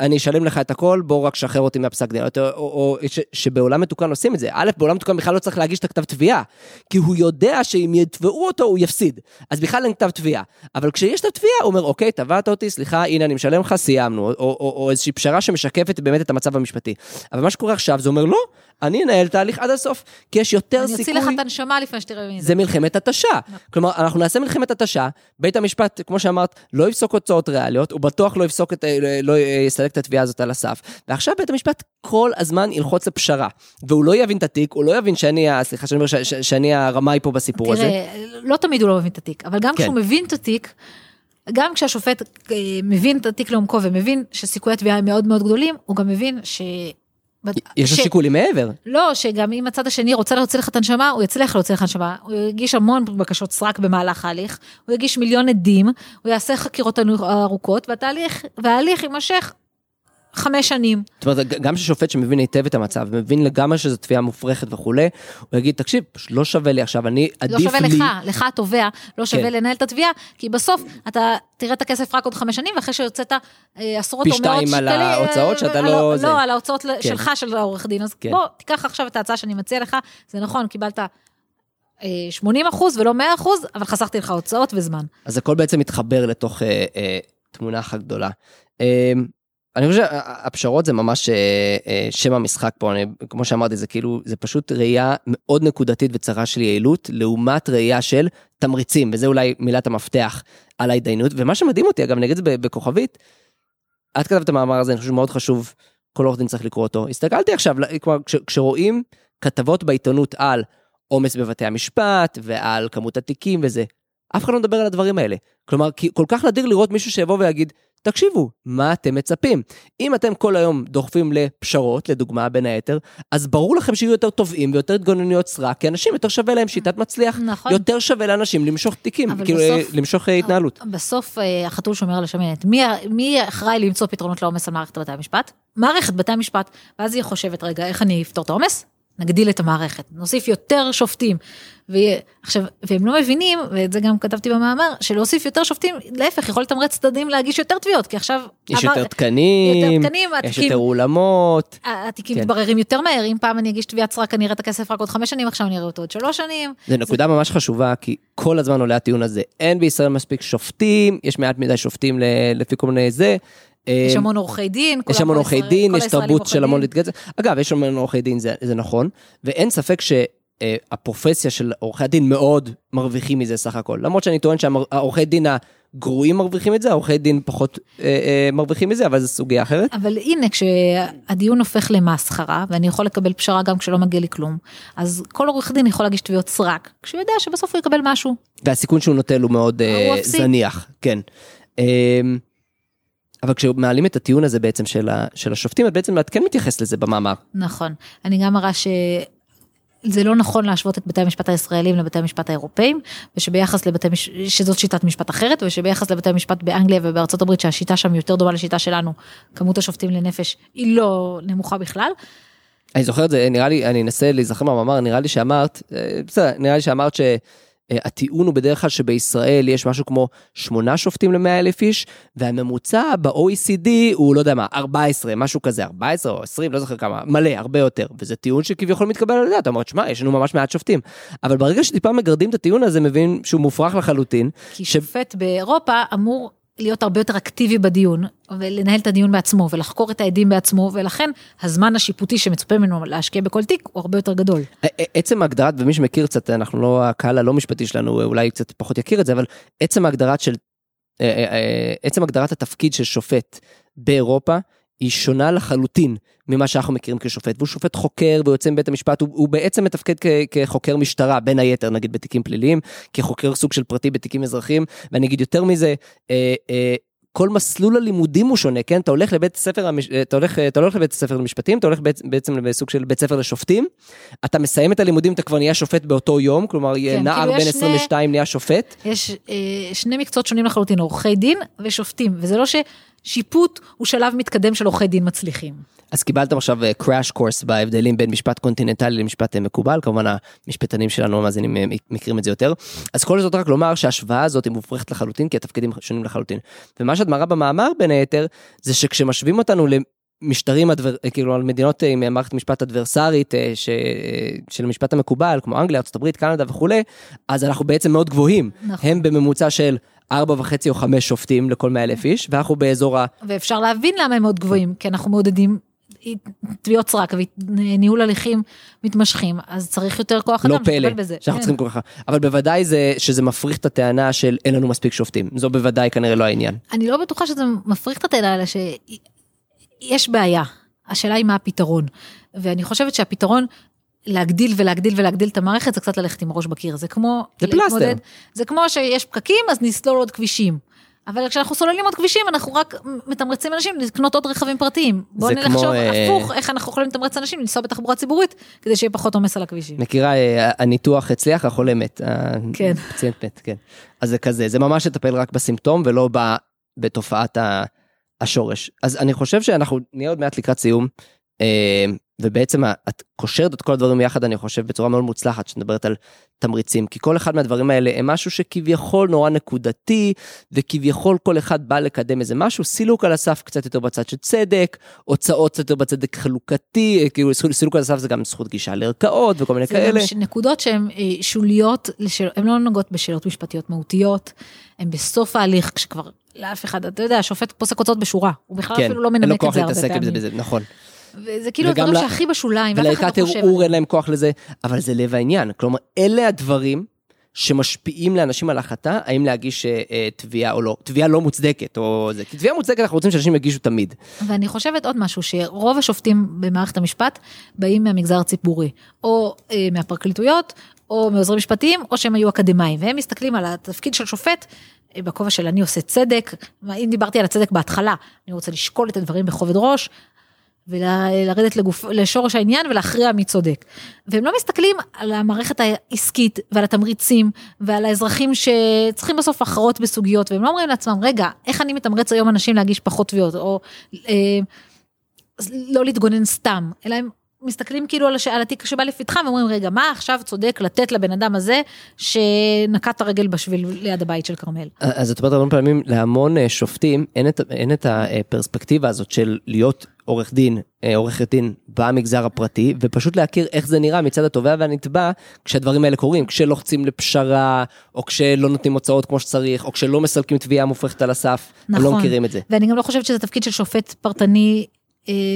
אני אשלם לך את הכל, בוא רק שחרר אותי מהפסק דין. או, או, או ש, שבעולם מתוקן עושים את זה. א', בעולם מתוקן בכלל לא צריך להגיש את הכתב תביעה, כי הוא יודע שאם יתבעו אותו הוא יפסיד. אז בכלל אין כתב תביעה. אבל כשיש את התביעה, הוא אומר, אוקיי, תבעת אותי, סליחה, הנה אני משלם לך, סיימנו. או, או, או, או איזושהי פשרה שמשקפת באמת את המצב המשפטי. אבל מה שקורה עכשיו זה אומר, לא, אני אנהל תהליך עד הסוף, כי יש יותר אני סיכוי... אני אוציא לך את הנשמה לפני שתראה מזה. זה מלחמת התשה. כלומר, אנחנו נעשה מלחמת התשה, בית המשפט, כמו שאמרת, לא יפסוק הוצאות ריאליות, הוא בטוח לא יפסוק את, לא יסלק את התביעה הזאת על הסף. ועכשיו בית המשפט כל הזמן ילחוץ לפשרה, והוא לא יבין את התיק, הוא לא יבין שאני, סליחה שאני אומר, שאני הרמאי פה בסיפור תראה, הזה. תראה, לא תמיד הוא לא מבין את התיק, אבל גם כן. כשהוא מבין את התיק, גם כשהשופט אה, מבין את התיק לעומקו ומבין שסיכויי התביעה הם מאוד מאוד גדולים, הוא גם מבין ש... יש לו ש- שיקולים מעבר. לא, שגם אם הצד השני רוצה להוציא לך את הנשמה, הוא יצליח להוציא לך נשמה. הוא יגיש המון בקשות סרק במהלך ההליך, הוא יגיש מיליון עדים, הוא יעשה חקירות ארוכות, והתהליך, וההליך יימשך חמש שנים. זאת אומרת, גם ששופט שמבין היטב את המצב, מבין לגמרי שזו תביעה מופרכת וכולי, הוא יגיד, תקשיב, לא שווה לי עכשיו, אני עדיף לא לי... שווה לך, לך התובע, לא שווה כן. לנהל את התביעה, כי בסוף אתה תראה את הכסף רק עוד חמש שנים, ואחרי שהוצאת אה, עשרות פי או מאות שתיים על שקלים, אה, ההוצאות שאתה על לא- זה. לא, על ההוצאות כן. שלך, של העורך דין, אז כן. בוא, תיקח עכשיו את ההצעה שאני מציע לך, זה נכון, קיבלת אה, 80 אחוז ולא 100 אחוז, אבל חסכתי לך הוצאות וזמן. אז הכל בעצם מתחבר לתוך אה, אה, תמונה אחת גדולה. אה, אני חושב שהפשרות זה ממש אה, אה, שם המשחק פה, אני, כמו שאמרתי, זה כאילו, זה פשוט ראייה מאוד נקודתית וצרה של יעילות, לעומת ראייה של תמריצים, וזה אולי מילת המפתח על ההתדיינות, ומה שמדהים אותי, אגב, את זה בכוכבית, את כתבת את המאמר הזה, אני חושב שמאוד חשוב, כל עורך דין צריך לקרוא אותו. הסתכלתי עכשיו, כלומר, כש, כשרואים כתבות בעיתונות על עומס בבתי המשפט, ועל כמות התיקים וזה, אף אחד לא מדבר על הדברים האלה. כלומר, כל כך נדיר לראות מישהו שיבוא ויגיד, תקשיבו, מה אתם מצפים? אם אתם כל היום דוחפים לפשרות, לדוגמה בין היתר, אז ברור לכם שיהיו יותר תובעים ויותר התגוננויות סרק, כי אנשים יותר שווה להם שיטת מצליח, נכון. יותר שווה לאנשים למשוך תיקים, כאילו בסוף- למשוך אה, התנהלות. בסוף אה, החתול שומר על השמנת. מי, מי אחראי למצוא פתרונות לעומס על מערכת בתי המשפט? מערכת בתי המשפט. ואז היא חושבת, רגע, איך אני אפתור את העומס? נגדיל את המערכת, נוסיף יותר שופטים. ויהיה- עכשיו, והם לא מבינים, ואת זה גם כתבתי במאמר, שלהוסיף יותר שופטים, להפך, יכול לתמרץ צדדים להגיש יותר תביעות, כי עכשיו... יש עבר- יותר תקנים, יותר תקנים, יש התיקים- יותר אולמות. התיקים כן. מתבררים יותר מהר, אם פעם אני אגיש תביעת סרק, אני אראה את הכסף רק עוד חמש שנים, עכשיו אני אראה אותו עוד שלוש שנים. זו נקודה ממש חשובה, כי כל הזמן עולה הטיעון הזה. אין בישראל מספיק שופטים, יש מעט מדי שופטים לפי כל מיני זה. יש אה, המון עורכי דין. יש המון עורכי דין, יש תרבות של המון. להתגייס. אגב, יש המון עורכי דין, זה, זה נכון, ואין ספק שהפרופסיה של עורכי הדין מאוד מרוויחים מזה סך הכל. למרות שאני טוען שהעורכי דין הגרועים מרוויחים את זה, העורכי דין פחות אה, אה, מרוויחים מזה, אבל זו סוגיה אחרת. אבל הנה, כשהדיון הופך למסחרה, ואני יכול לקבל פשרה גם כשלא מגיע לי כלום, אז כל עורך דין יכול להגיש תביעות סרק, כשהוא יודע שבסוף הוא יקבל משהו. והסיכון שהוא נוטל הוא מאוד אה, הוא. זניח, כן. אה, אבל כשמעלים את הטיעון הזה בעצם של, ה, של השופטים, את בעצם את כן מתייחס לזה במאמר. נכון. אני גם מראה ש... זה לא נכון להשוות את בתי המשפט הישראלים לבתי המשפט האירופאים, ושביחס לבתי מש... שזאת שיטת משפט אחרת, ושביחס לבתי המשפט באנגליה ובארצות הברית, שהשיטה שם יותר דומה לשיטה שלנו, כמות השופטים לנפש היא לא נמוכה בכלל. אני זוכר את זה, נראה לי, אני אנסה להיזכר מהמאמר, נראה לי שאמרת, אה, בסדר, נראה לי שאמרת שהטיעון הוא בדרך כלל שבישראל יש משהו כמו שמונה שופטים למאה אלף איש, והממוצע ב-OECD הוא לא יודע מה, 14, משהו כזה, 14 או 20, לא זוכר כמה, מלא, הרבה יותר, וזה טיעון שכביכול מתקבל על הדעת, אתה אומר, שמע, יש לנו ממש מעט שופטים, אבל ברגע שטיפה מגרדים את הטיעון הזה, מבין שהוא מופרך לחלוטין, כי שופט באירופה אמור להיות הרבה יותר אקטיבי בדיון, ולנהל את הדיון בעצמו, ולחקור את העדים בעצמו, ולכן הזמן השיפוטי שמצופה ממנו להשקיע בכל תיק הוא הרבה יותר גדול. עצם ההגדרת, ומי שמכיר קצת, אנחנו לא, הקהל הלא משפטי שלנו אולי קצת פחות יכיר את זה, אבל עצם ההגדרת של, אה, אה, אה, עצם הגדרת התפקיד של שופט באירופה, היא שונה לחלוטין ממה שאנחנו מכירים כשופט, והוא שופט חוקר ויוצא מבית המשפט, הוא, הוא בעצם מתפקד כ, כחוקר משטרה, בין היתר, נגיד בתיקים פליליים, כחוקר סוג של פרטי בתיקים אזרחיים, ואני אגיד יותר מזה, אה, אה, כל מסלול הלימודים הוא שונה, כן? אתה הולך לבית ספר, המש- אתה הולך, אתה הולך לבית ספר למשפטים, אתה הולך בעצם, לסוג של בית ספר לשופטים, אתה מסיים את הלימודים, אתה כבר נהיה שופט באותו יום, כלומר, כן, נער כאילו בן יש שני- 22 נהיה שופט. יש אה, שני מקצועות שונים לחלוטין, עורכי דין ושופטים, וזה לא ששיפוט הוא שלב מתקדם של עורכי דין מצליחים. אז קיבלתם עכשיו אה, crash course בהבדלים בין משפט קונטיננטלי למשפט אה, מקובל, כמובן המשפטנים שלנו המאזינים אה, מכירים את זה יותר. אז כל זאת רק לומר שההשוואה הזאת היא מופרכת לחלוטין, כי התפקידים שונים לחלוטין. ומה שאת מראה במאמר בין היתר, זה שכשמשווים אותנו למשטרים, אדבר, אה, כאילו על מדינות אה, עם מערכת משפט אדברסרית אה, ש, אה, של המשפט המקובל, כמו אנגליה, ארה"ב, קנדה וכולי, אז אנחנו בעצם מאוד גבוהים. נכון. הם בממוצע של ארבע וחצי או חמש שופטים לכל מאה אלף איש, ואנחנו באזור ה... ואפשר להבין למה הם מאוד גבוהים, כי אנחנו מעודדים תביעות סרק וניהול הליכים מתמשכים, אז צריך יותר כוח לא אדם פלא שתטפל בזה. שאנחנו כן. צריכים כל כך, אבל בוודאי זה שזה מפריך את הטענה של אין לנו מספיק שופטים, זו בוודאי כנראה לא העניין. אני לא בטוחה שזה מפריך את הטענה, אלא שיש בעיה. השאלה היא מה הפתרון. ואני חושבת שהפתרון להגדיל ולהגדיל ולהגדיל את המערכת זה קצת ללכת עם ראש בקיר. זה כמו... זה פלסטר. זה כמו שיש פקקים אז נסלול עוד כבישים. אבל כשאנחנו סוללים עוד כבישים אנחנו רק מתמרצים אנשים לקנות עוד רכבים פרטיים. בואו נחשוב כמו, אה, הפוך איך אנחנו יכולים לתמרץ אנשים לנסוע בתחבורה ציבורית כדי שיהיה פחות עומס על הכבישים. מכירה, אה, הניתוח הצליח, החולה מת. כן. הפציינט מת, כן. אז זה כזה, זה ממש לטפל רק בסימפטום ולא ב, בתופעת השורש. אז אני חושב שאנחנו נהיה עוד מעט לקראת סיום, אה, ובעצם את קושרת את כל הדברים יחד, אני חושב, בצורה מאוד מוצלחת, שמדברת על תמריצים, כי כל אחד מהדברים האלה הם משהו שכביכול נורא נקודתי, וכביכול כל אחד בא לקדם איזה משהו, סילוק על הסף קצת יותר בצד של צדק, הוצאות קצת יותר בצדק חלוקתי, כאילו סילוק על הסף זה גם זכות גישה לערכאות וכל מיני זה כאלה. גם ש- נקודות שהן אה, שוליות, לשאל- הן לא נוגעות בשאלות משפטיות מהותיות, הן בסוף ההליך כשכבר לאף אחד, אתה יודע, השופט פוסק הוצאות בשורה, הוא בכלל אפילו לא אין לו מנמק את כוח זה הרבה להתעסק עם זה פעמים. בזה, נכון. וזה כאילו הדברים ל- שהכי בשוליים, ואף אחד לא חושב. על ערעור. אין להם כוח לזה, אבל זה לב העניין. כלומר, אלה הדברים שמשפיעים לאנשים על החלטה, האם להגיש אה, אה, תביעה או לא. תביעה לא מוצדקת, או זה. כי תביעה מוצדקת אנחנו רוצים שאנשים יגישו תמיד. ואני חושבת עוד משהו, שרוב השופטים במערכת המשפט באים מהמגזר הציבורי, או אה, מהפרקליטויות, או מעוזרים משפטיים, או שהם היו אקדמאים, והם מסתכלים על התפקיד של שופט, אה, בכובע של אני עושה צדק, אם דיברתי על הצדק בהתחלה, אני רוצה לשקול את הדברים בכובד ראש, ולרדת לגוף, לשורש העניין ולהכריע מי צודק. והם לא מסתכלים על המערכת העסקית ועל התמריצים ועל האזרחים שצריכים בסוף הכרעות בסוגיות והם לא אומרים לעצמם רגע איך אני מתמרץ היום אנשים להגיש פחות תביעות או אה, לא להתגונן סתם אלא הם מסתכלים כאילו על, הש... על התיק שבא לפתחם ואומרים רגע מה עכשיו צודק לתת לבן אדם הזה שנקט הרגל בשביל ליד הבית של כרמל. אז את אומרת הרבה פעמים להמון אה, שופטים אין את, אין את הפרספקטיבה הזאת של להיות עורך דין, אה, עורכת דין במגזר הפרטי ופשוט להכיר איך זה נראה מצד התובע והנתבע כשהדברים האלה קורים, כשלוחצים לפשרה או כשלא נותנים הוצאות כמו שצריך או כשלא מסלקים תביעה מופרכת על הסף, לא נכון. מכירים את זה. ואני גם לא חושבת שזה תפקיד של שופט פרטני אה,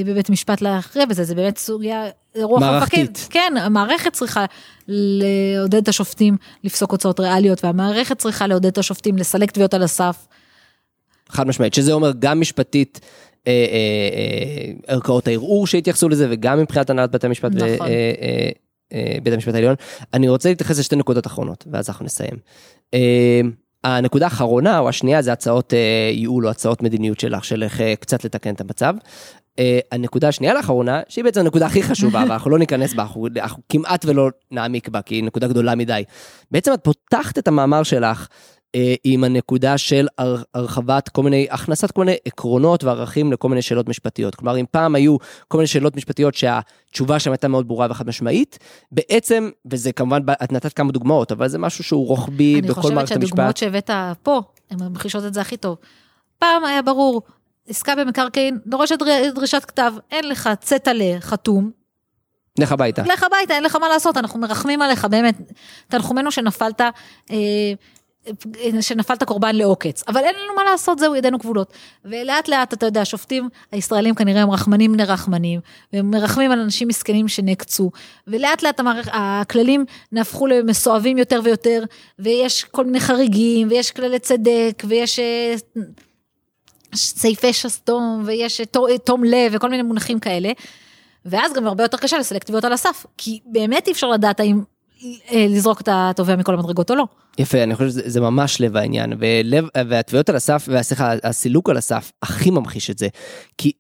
בבית משפט להכריע בזה, זה באמת סוגיה, רוח מערכתית. המפקד. כן, המערכת צריכה לעודד את השופטים לפסוק הוצאות ריאליות, והמערכת צריכה לעודד את השופטים לסלק תביעות על הסף. חד משמעית, שזה אומר גם משפטית. אה, אה, אה, ערכאות הערעור שהתייחסו לזה וגם מבחינת הנהלת בתי המשפט נכון. ובית המשפט העליון. אני רוצה להתייחס לשתי נקודות אחרונות ואז אנחנו נסיים. אה, הנקודה האחרונה או השנייה זה הצעות אה, ייעול או הצעות מדיניות שלך של איך אה, קצת לתקן את המצב. אה, הנקודה השנייה לאחרונה שהיא בעצם הנקודה הכי חשובה ואנחנו לא ניכנס בה אנחנו, אנחנו כמעט ולא נעמיק בה כי היא נקודה גדולה מדי. בעצם את פותחת את המאמר שלך אה, עם הנקודה של הר- הרחבת כל מיני, הכנסת כל מיני עקרונות וערכים לכל מיני שאלות משפטיות. כלומר, אם פעם היו כל מיני שאלות משפטיות שהתשובה שם הייתה מאוד ברורה וחד משמעית, בעצם, וזה כמובן, את נתת כמה דוגמאות, אבל זה משהו שהוא רוחבי אני בכל חושבת מערכת שהדוגמאות המשפט. שהבאת פה, הן ממחישות את זה הכי טוב. פעם היה ברור, עסקה במקרקעין דורשת דר- דרישת כתב, אין לך צטלה חתום, לך הביתה. לך הביתה, אין לך מה לעשות, אנחנו מרחמים עליך, באמת, תנחומינו שנפלת, אה, שנפלת קורבן לעוקץ, אבל אין לנו מה לעשות, זהו, ידינו כבולות. ולאט לאט, אתה יודע, השופטים הישראלים כנראה הם רחמנים בני רחמנים, והם מרחמים על אנשים מסכנים שנעקצו, ולאט לאט המערכ... הכללים נהפכו למסואבים יותר ויותר, ויש כל מיני חריגים, ויש כללי צדק, ויש... אה, סעיפי שסתום ויש תו- תום לב וכל מיני מונחים כאלה. ואז גם הרבה יותר קשה לסלק תביעות על הסף, כי באמת אי אפשר לדעת האם אה, לזרוק את התובע מכל המדרגות או לא. יפה, אני חושב שזה זה ממש לב העניין, ולב, והתביעות על הסף, והסליחה, הסילוק על הסף הכי ממחיש את זה. כי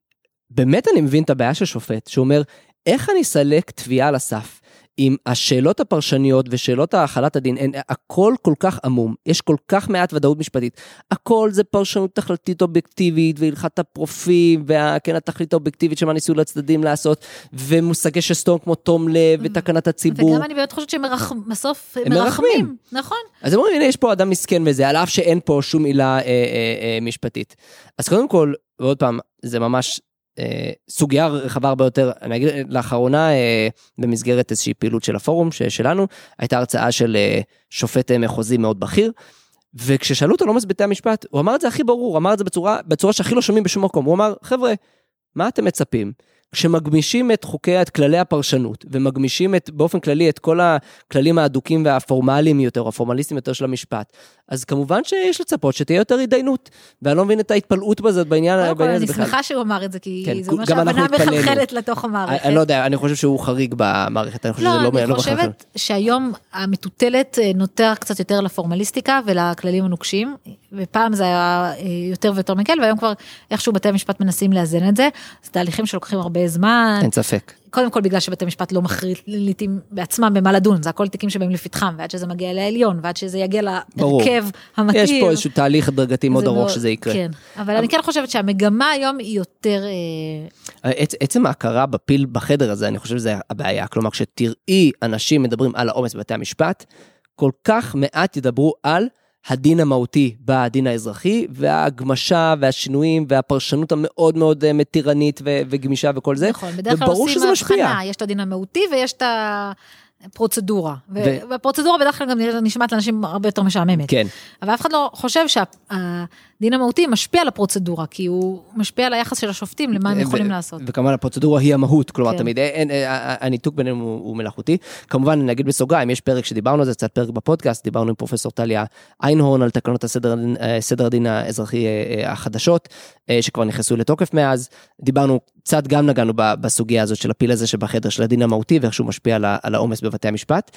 באמת אני מבין את הבעיה של שופט, שאומר, איך אני אסלק תביעה על הסף? אם השאלות הפרשניות ושאלות האכלת הדין, הן הכל כל כך עמום, יש כל כך מעט ודאות משפטית, הכל זה פרשנות תכליתית אובייקטיבית, והלכת הפרופיל, וכן התכלית האובייקטיבית שמה ניסו לצדדים לעשות, ומושגי שסתום כמו תום לב ותקנת הציבור. וגם אני באמת חושבת שהם מרח... בסוף הם מרחמים. מרחמים, נכון. אז הם אומרים, הנה, יש פה אדם מסכן וזה, על אף שאין פה שום עילה אה, אה, אה, משפטית. אז קודם כל, ועוד פעם, זה ממש סוגיה רחבה הרבה יותר. אני אגיד, לאחרונה, אה, במסגרת איזושהי פעילות של הפורום שלנו, הייתה הרצאה של אה, שופט אה, מחוזי מאוד בכיר, וכששאלו אותו על עומס בתי המשפט, הוא אמר את זה הכי ברור, אמר את זה בצורה, בצורה שהכי לא שומעים בשום מקום. הוא אמר, חבר'ה, מה אתם מצפים? כשמגמישים את חוקי, את כללי הפרשנות, ומגמישים את, באופן כללי את כל הכללים האדוקים והפורמליים יותר, הפורמליסטיים יותר של המשפט, אז כמובן שיש לצפות שתהיה יותר התדיינות. ואני לא מבין את ההתפלאות בזאת בעניין אני הזה בכלל. שמחה שהוא אמר את זה, כי כן, זה אומר התפלאנו. מחלחלת לתוך המערכת. אני לא יודע, אני חושב שהוא חריג במערכת, אני חושב לא, שזה לא אני לא מחלחל. חושבת שהיום המטוטלת אה, נוטה קצת יותר לפורמליסטיקה ולכללים הנוקשים, ופעם זה היה אה, יותר ויותר מקל, והיום כבר איכשהו בתי המשפט מנסים לאזן את זה, זה תהליכים שלוקחים הרבה זמן, אין ספק. קודם כל בגלל שבתי משפט לא מחליטים בעצמם במה לדון, זה הכל תיקים שבאים לפתחם, ועד שזה מגיע לעליון, ועד שזה יגיע. להרכב המתאים. יש פה איזשהו תהליך הדרגתי מאוד ארוך מאוד- שזה יקרה. כן, אבל אני כן חושבת שהמגמה היום היא יותר, אה, עצ- עצם ההכרה בפיל בחדר הזה, אני חושב שזה הבעיה. כלומר, כשתראי אנשים מדברים על העומס בבתי המשפט, כל כך מעט ידברו על הדין המהותי בדין האזרחי, וההגמשה והשינויים והפרשנות המאוד מאוד אה, מתירנית ו- וגמישה וכל זה. נכון, בדרך כלל עושים. הבחנה, יש את הדין המהותי ויש את הפרוצדורה. ו- ו- והפרוצדורה בדרך כלל גם נשמעת לאנשים הרבה יותר משעממת. כן, אבל אף אחד לא חושב שהדין המהותי משפיע על הפרוצדורה, כי הוא משפיע על היחס של השופטים למה הם יכולים לעשות. וכמובן הפרוצדורה היא המהות, כלומר כן. תמיד אין, אין, ה- הניתוק ביניהם הוא, הוא מלאכותי. כמובן נגיד בסוגריים, יש פרק שדיברנו על זה, קצת פרק בפודקאסט, דיברנו עם פרופסור טליה איינהורן על תקנות הסדר הדין- אה, סדר הדין האזרחי אה, אה, החדשות, אה, שכבר נכנסו לתוקף מאז. דיברנו, קצת גם נגענו בסוגיה הזאת של הפיל הזה שבחדר של הדין המהותי ואיך שהוא משפיע על העומס בבתי המשפט.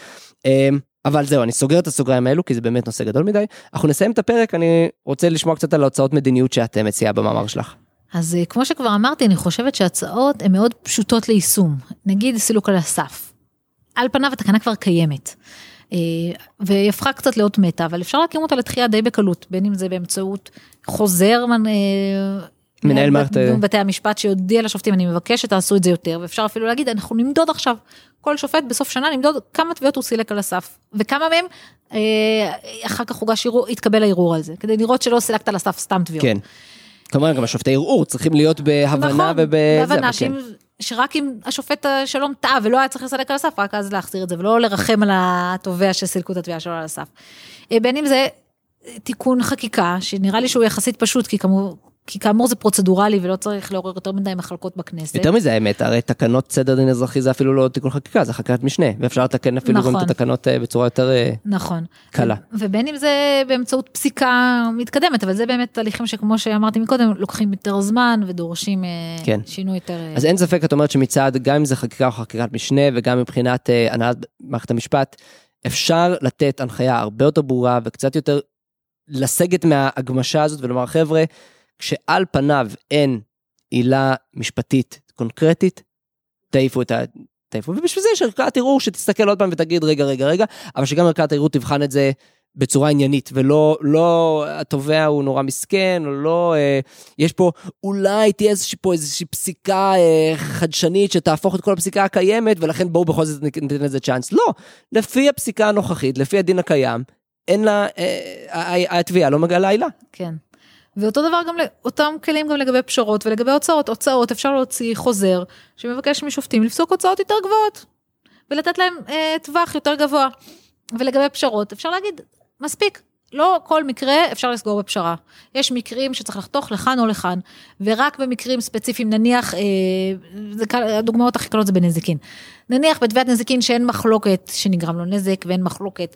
אבל זהו, אני סוגר את הסוגריים האלו, כי זה באמת נושא גדול מדי. אנחנו נסיים את הפרק, אני רוצה לשמוע קצת על ההוצאות מדיניות שאת מציעה במאמר שלך. אז אה, כמו שכבר אמרתי, אני חושבת שהצעות הן מאוד פשוטות ליישום. נגיד סילוק על הסף. על פניו התקנה כבר קיימת. אה, והיא הפכה קצת לאות מתה, אבל אפשר להקים אותה לתחייה די בקלות, בין אם זה באמצעות חוזר אה, מנהל מערכת- בתי המשפט שיודיע לשופטים, אני מבקש שתעשו את זה יותר, ואפשר אפילו להגיד, אנחנו נמדוד עכשיו, כל שופט בסוף שנה נמדוד כמה תביעות הוא סילק על הסף, וכמה מהם אה, אחר כך הוגש ערעור, התקבל הערעור על זה, כדי לראות שלא סילקת על הסף סתם תביעות. כן. כמובן גם השופטי ערעור צריכים להיות בהבנה נכון, ובזה. בהבנה אבל שאם, כן. שרק אם השופט השלום טעה ולא היה צריך לסלק על הסף, רק אז להחזיר את זה, ולא לרחם על התובע שסילקו את התביעה שלו על הסף. אה, בין אם זה אה, תיקון חקיקה, שנראה לי שהוא יחסית פשוט, כי כאמור, כי כאמור זה פרוצדורלי ולא צריך לעורר יותר מדי מחלקות בכנסת. יותר מזה האמת, הרי תקנות סדר דין אזרחי זה אפילו לא תיקון חקיקה, זה חקיקת משנה, ואפשר לתקן אפילו גם נכון. את התקנות אה, בצורה יותר... אה, נכון. קלה. ו- ובין אם זה באמצעות פסיקה מתקדמת, אבל זה באמת תהליכים שכמו שאמרתי מקודם, לוקחים יותר זמן ודורשים אה, כן. שינוי יותר... אז אין ספק, את אומרת שמצד, גם אם זה חקיקה או חקיקת משנה, וגם מבחינת הנהלת מערכת המשפט, אפשר לתת הנחיה הרבה יותר ברורה וקצת יותר לסגת מההגמשה הזאת ולומר, חבר'ה, כשעל פניו אין עילה משפטית קונקרטית, תעיפו את ה... תעיפו, ובשביל זה יש ערכאת ערעור שתסתכל עוד פעם ותגיד רגע רגע רגע, אבל שגם ערכאת הערעור תבחן את זה בצורה עניינית, ולא לא התובע הוא נורא מסכן, או לא, אה, יש פה, אולי תהיה איזושהי פה איזושהי פסיקה אה, חדשנית שתהפוך את כל הפסיקה הקיימת, ולכן בואו בכל זאת ניתן לזה צ'אנס. לא, לפי הפסיקה הנוכחית, לפי הדין הקיים, אין לה, אה, התביעה לא מגיעה לעילה. כן. ואותו דבר גם, אותם כלים גם לגבי פשרות ולגבי הוצאות. הוצאות אפשר להוציא חוזר שמבקש משופטים לפסוק הוצאות יותר גבוהות ולתת להם אה, טווח יותר גבוה. ולגבי פשרות אפשר להגיד, מספיק, לא כל מקרה אפשר לסגור בפשרה. יש מקרים שצריך לחתוך לכאן או לכאן, ורק במקרים ספציפיים, נניח, אה, הדוגמאות הכי קלות זה בנזיקין. נניח בתביעת נזיקין שאין מחלוקת שנגרם לו נזק ואין מחלוקת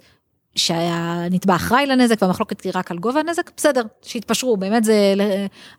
שהנתבע אחראי לנזק והמחלוקת היא רק על גובה הנזק, בסדר, שיתפשרו, באמת זה,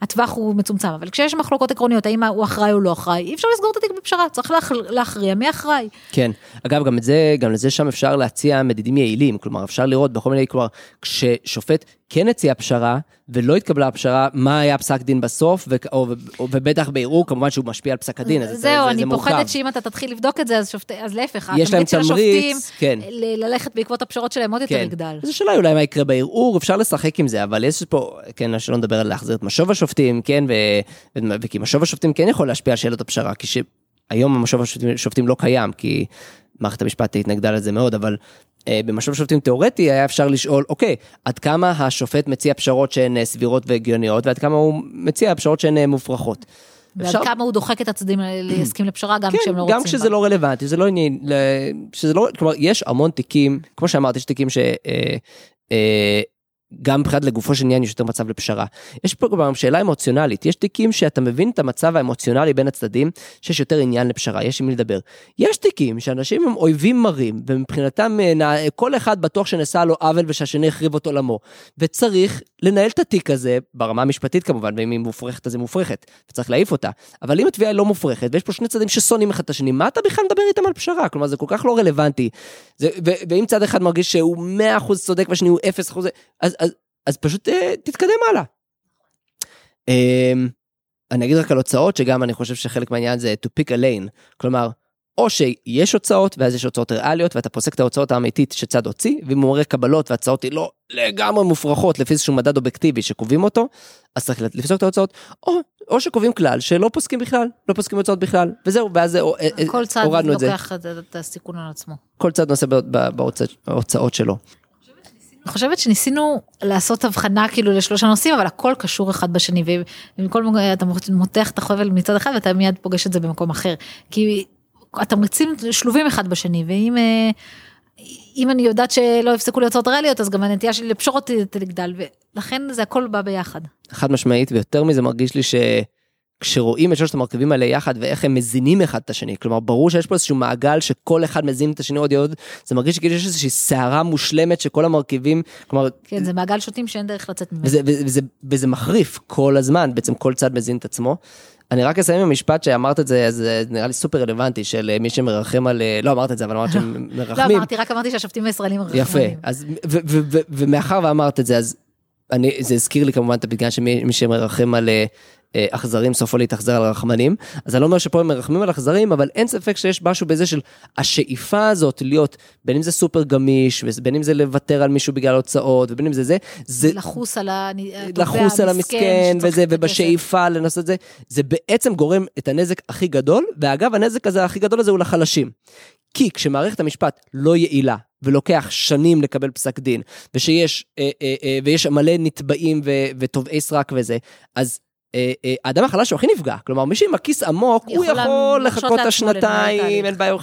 הטווח הוא מצומצם, אבל כשיש מחלוקות עקרוניות, האם הוא אחראי או לא אחראי, אי אפשר לסגור את התיק בפשרה, צריך להכ- להכריע מי אחראי. כן, אגב גם את זה, גם לזה שם אפשר להציע מדידים יעילים, כלומר אפשר לראות בכל מיני, כלומר כששופט כן הציע פשרה ולא התקבלה הפשרה, מה היה פסק דין בסוף, ו- או, או, ובטח בערעור כמובן שהוא משפיע על פסק הדין, אז זה, זהו, זה, אני זה מורכב. פוחדת שאם אתה תתחיל לבדוק את זה, אז, שופט, אז להפך, יש להם תמריץ, כן. ללכת בעקבות הפשרות שלהם עוד יותר כן. יגדל. אז השאלה היא אולי מה יקרה בערעור, אפשר לשחק עם זה, אבל יש פה, כן, שלא נדבר על להחזיר את משוב השופטים, כן, ו... ו... וכי משוב השופטים כן יכול להשפיע על שאלות הפשרה, כי שהיום המשוב השופטים השופטים לא קיים, כי מערכת המשפט התנגדה לזה מאוד, אבל אה, במשוב שופטים תיאורטי היה אפשר לשאול, אוקיי, עד כמה השופט מציע פשרות שהן אה, סבירות והגיוניות, ועד כמה הוא מציע פשרות שהן אה, מופרכות. ועד אפשר- כמה הוא דוחק את הצדדים להסכים לפשרה גם כן, כשהם לא רוצים. גם כשזה. לא רלוונטי, זה לא עניין, שזה לא, כלומר, יש המון תיקים, כמו שאמרתי, יש תיקים ש... גם מבחינת לגופו של עניין יש יותר מצב לפשרה. יש פה גם שאלה אמוציונלית, יש תיקים שאתה מבין את המצב האמוציונלי בין הצדדים, שיש יותר עניין לפשרה, יש עם מי לדבר. יש תיקים שאנשים הם אויבים מרים, ומבחינתם אה, כל אחד בטוח שנעשה לו עוול ושהשני החריב אותו למו. וצריך לנהל את התיק הזה, ברמה המשפטית כמובן, ואם היא מופרכת אז היא מופרכת, וצריך להעיף אותה. אבל אם התביעה היא לא מופרכת, ויש פה שני צדדים ששונאים אחד את השני, מה אתה בכלל מדבר איתם על פשרה? כלומר, זה כל כך לא רלוונטי. זה, ו- ואם צד אחד מרגיש שהוא 100% צודק והשני הוא 0%, אז, אז, אז פשוט uh, תתקדם הלאה. Um, אני אגיד רק על הוצאות, שגם אני חושב שחלק מהעניין זה to pick a lane. כלומר, או שיש הוצאות, ואז יש הוצאות ריאליות, ואתה פוסק את ההוצאות האמיתית שצד הוציא, ואם הוא מראה קבלות והצעות היא לא לגמרי מופרכות לפי איזשהו מדד אובייקטיבי שקובעים אותו, אז צריך לפסוק את ההוצאות, או, או שקובעים כלל שלא פוסקים בכלל, לא פוסקים הוצאות בכלל, וזהו, ואז הורדנו את זה. כל צד לוקח את הסיכון על עצמו. כל צד נושא בהוצאות שלו. אני חושבת שניסינו לעשות הבחנה כאילו לשלושה נושאים אבל הכל קשור אחד בשני ומכל אתה מותח את החבל מצד אחד ואתה מיד פוגש את זה במקום אחר כי התמריצים שלובים אחד בשני ואם אה, אם אני יודעת שלא יפסקו לי הוצאות ריאליות אז גם הנטייה שלי לפשרות תגדל ולכן זה הכל בא ביחד. חד משמעית ויותר מזה מרגיש לי ש... כשרואים את שלושת המרכיבים האלה יחד ואיך הם מזינים אחד את השני כלומר ברור שיש פה איזשהו מעגל שכל אחד מזין את השני עוד עוד זה מרגיש שכאילו יש איזושהי סערה מושלמת שכל המרכיבים כלומר כן זה מעגל שוטים שאין דרך לצאת ממנו וזה, וזה, וזה מחריף כל הזמן בעצם כל צד מזין את עצמו. אני רק אסיים עם המשפט שאמרת את זה, אז זה נראה לי סופר רלוונטי של אה, מי שמרחם על, אה, לא אמרת את זה, אבל אמרת שהם מרחמים. לא אמרתי, רק אמרתי שהשופטים הישראלים מרחמים. יפה, אז, ומאחר ואמרת את זה, אז אני, זה הזכיר לי כמובן את הפתגן שמי שמרחם על אה, אה, אכזרים סופו להתאכזר על רחמנים אז אני לא אומר שפה הם מרחמים על אכזרים אבל אין ספק שיש משהו בזה של השאיפה הזאת להיות בין אם זה סופר גמיש ובין אם זה לוותר על מישהו בגלל הוצאות ובין אם זה זה זה לחוס על לחוס על המסכן וזה ובשאיפה לנסות את זה זה בעצם גורם את הנזק הכי גדול ואגב הנזק הזה הכי גדול הזה הוא לחלשים. כי כשמערכת המשפט לא יעילה ולוקח שנים לקבל פסק דין ושיש אה, אה, אה, ויש מלא נתבעים ותובעי סרק וזה אז אה, אה, האדם החלש הוא הכי נפגע, כלומר מי שעם הכיס עמוק, הוא יכול לחכות את השנתיים, אין בעיה,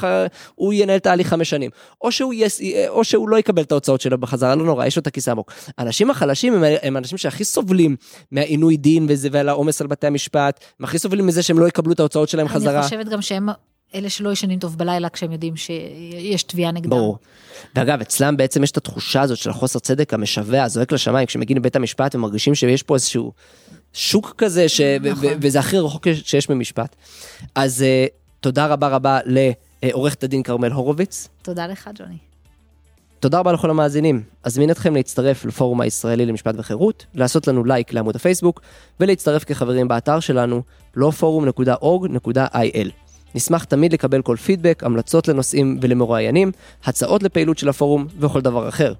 הוא ינהל תהליך חמש שנים. או שהוא, יס, או שהוא לא יקבל את ההוצאות שלו בחזרה, לא נורא, יש לו את הכיס העמוק. האנשים החלשים הם, הם האנשים שהכי סובלים מהעינוי דין וזה, ועל העומס על בתי המשפט, הם הכי סובלים מזה שהם לא יקבלו את ההוצאות שלהם אני חזרה. אני חושבת גם שהם אלה שלא ישנים טוב בלילה כשהם יודעים שיש תביעה נגדם. ברור. ואגב, אצלם בעצם יש את התחושה הזאת של החוסר צדק המשווע, הזועק לשמיים, כשמגיעים לבית המשפט ומרגישים שיש פה איזשהו שוק כזה, ש... נכון. וזה הכי רחוק שיש במשפט. אז uh, תודה רבה רבה לעורכת הדין כרמל הורוביץ. תודה לך, ג'וני. תודה רבה לכל המאזינים. אזמין אתכם להצטרף לפורום הישראלי למשפט וחירות, לעשות לנו לייק לעמוד הפייסבוק, ולהצטרף כחברים באתר שלנו, לא forum.org.il. נשמח תמיד לקבל כל פידבק, המלצות לנושאים ולמרואיינים, הצעות לפעילות של הפורום וכל דבר אחר.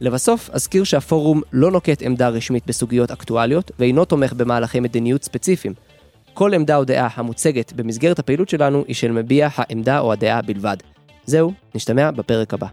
לבסוף, אזכיר שהפורום לא נוקט עמדה רשמית בסוגיות אקטואליות, ואינו תומך במהלכי מדיניות ספציפיים. כל עמדה או דעה המוצגת במסגרת הפעילות שלנו היא של מביע העמדה או הדעה בלבד. זהו, נשתמע בפרק הבא.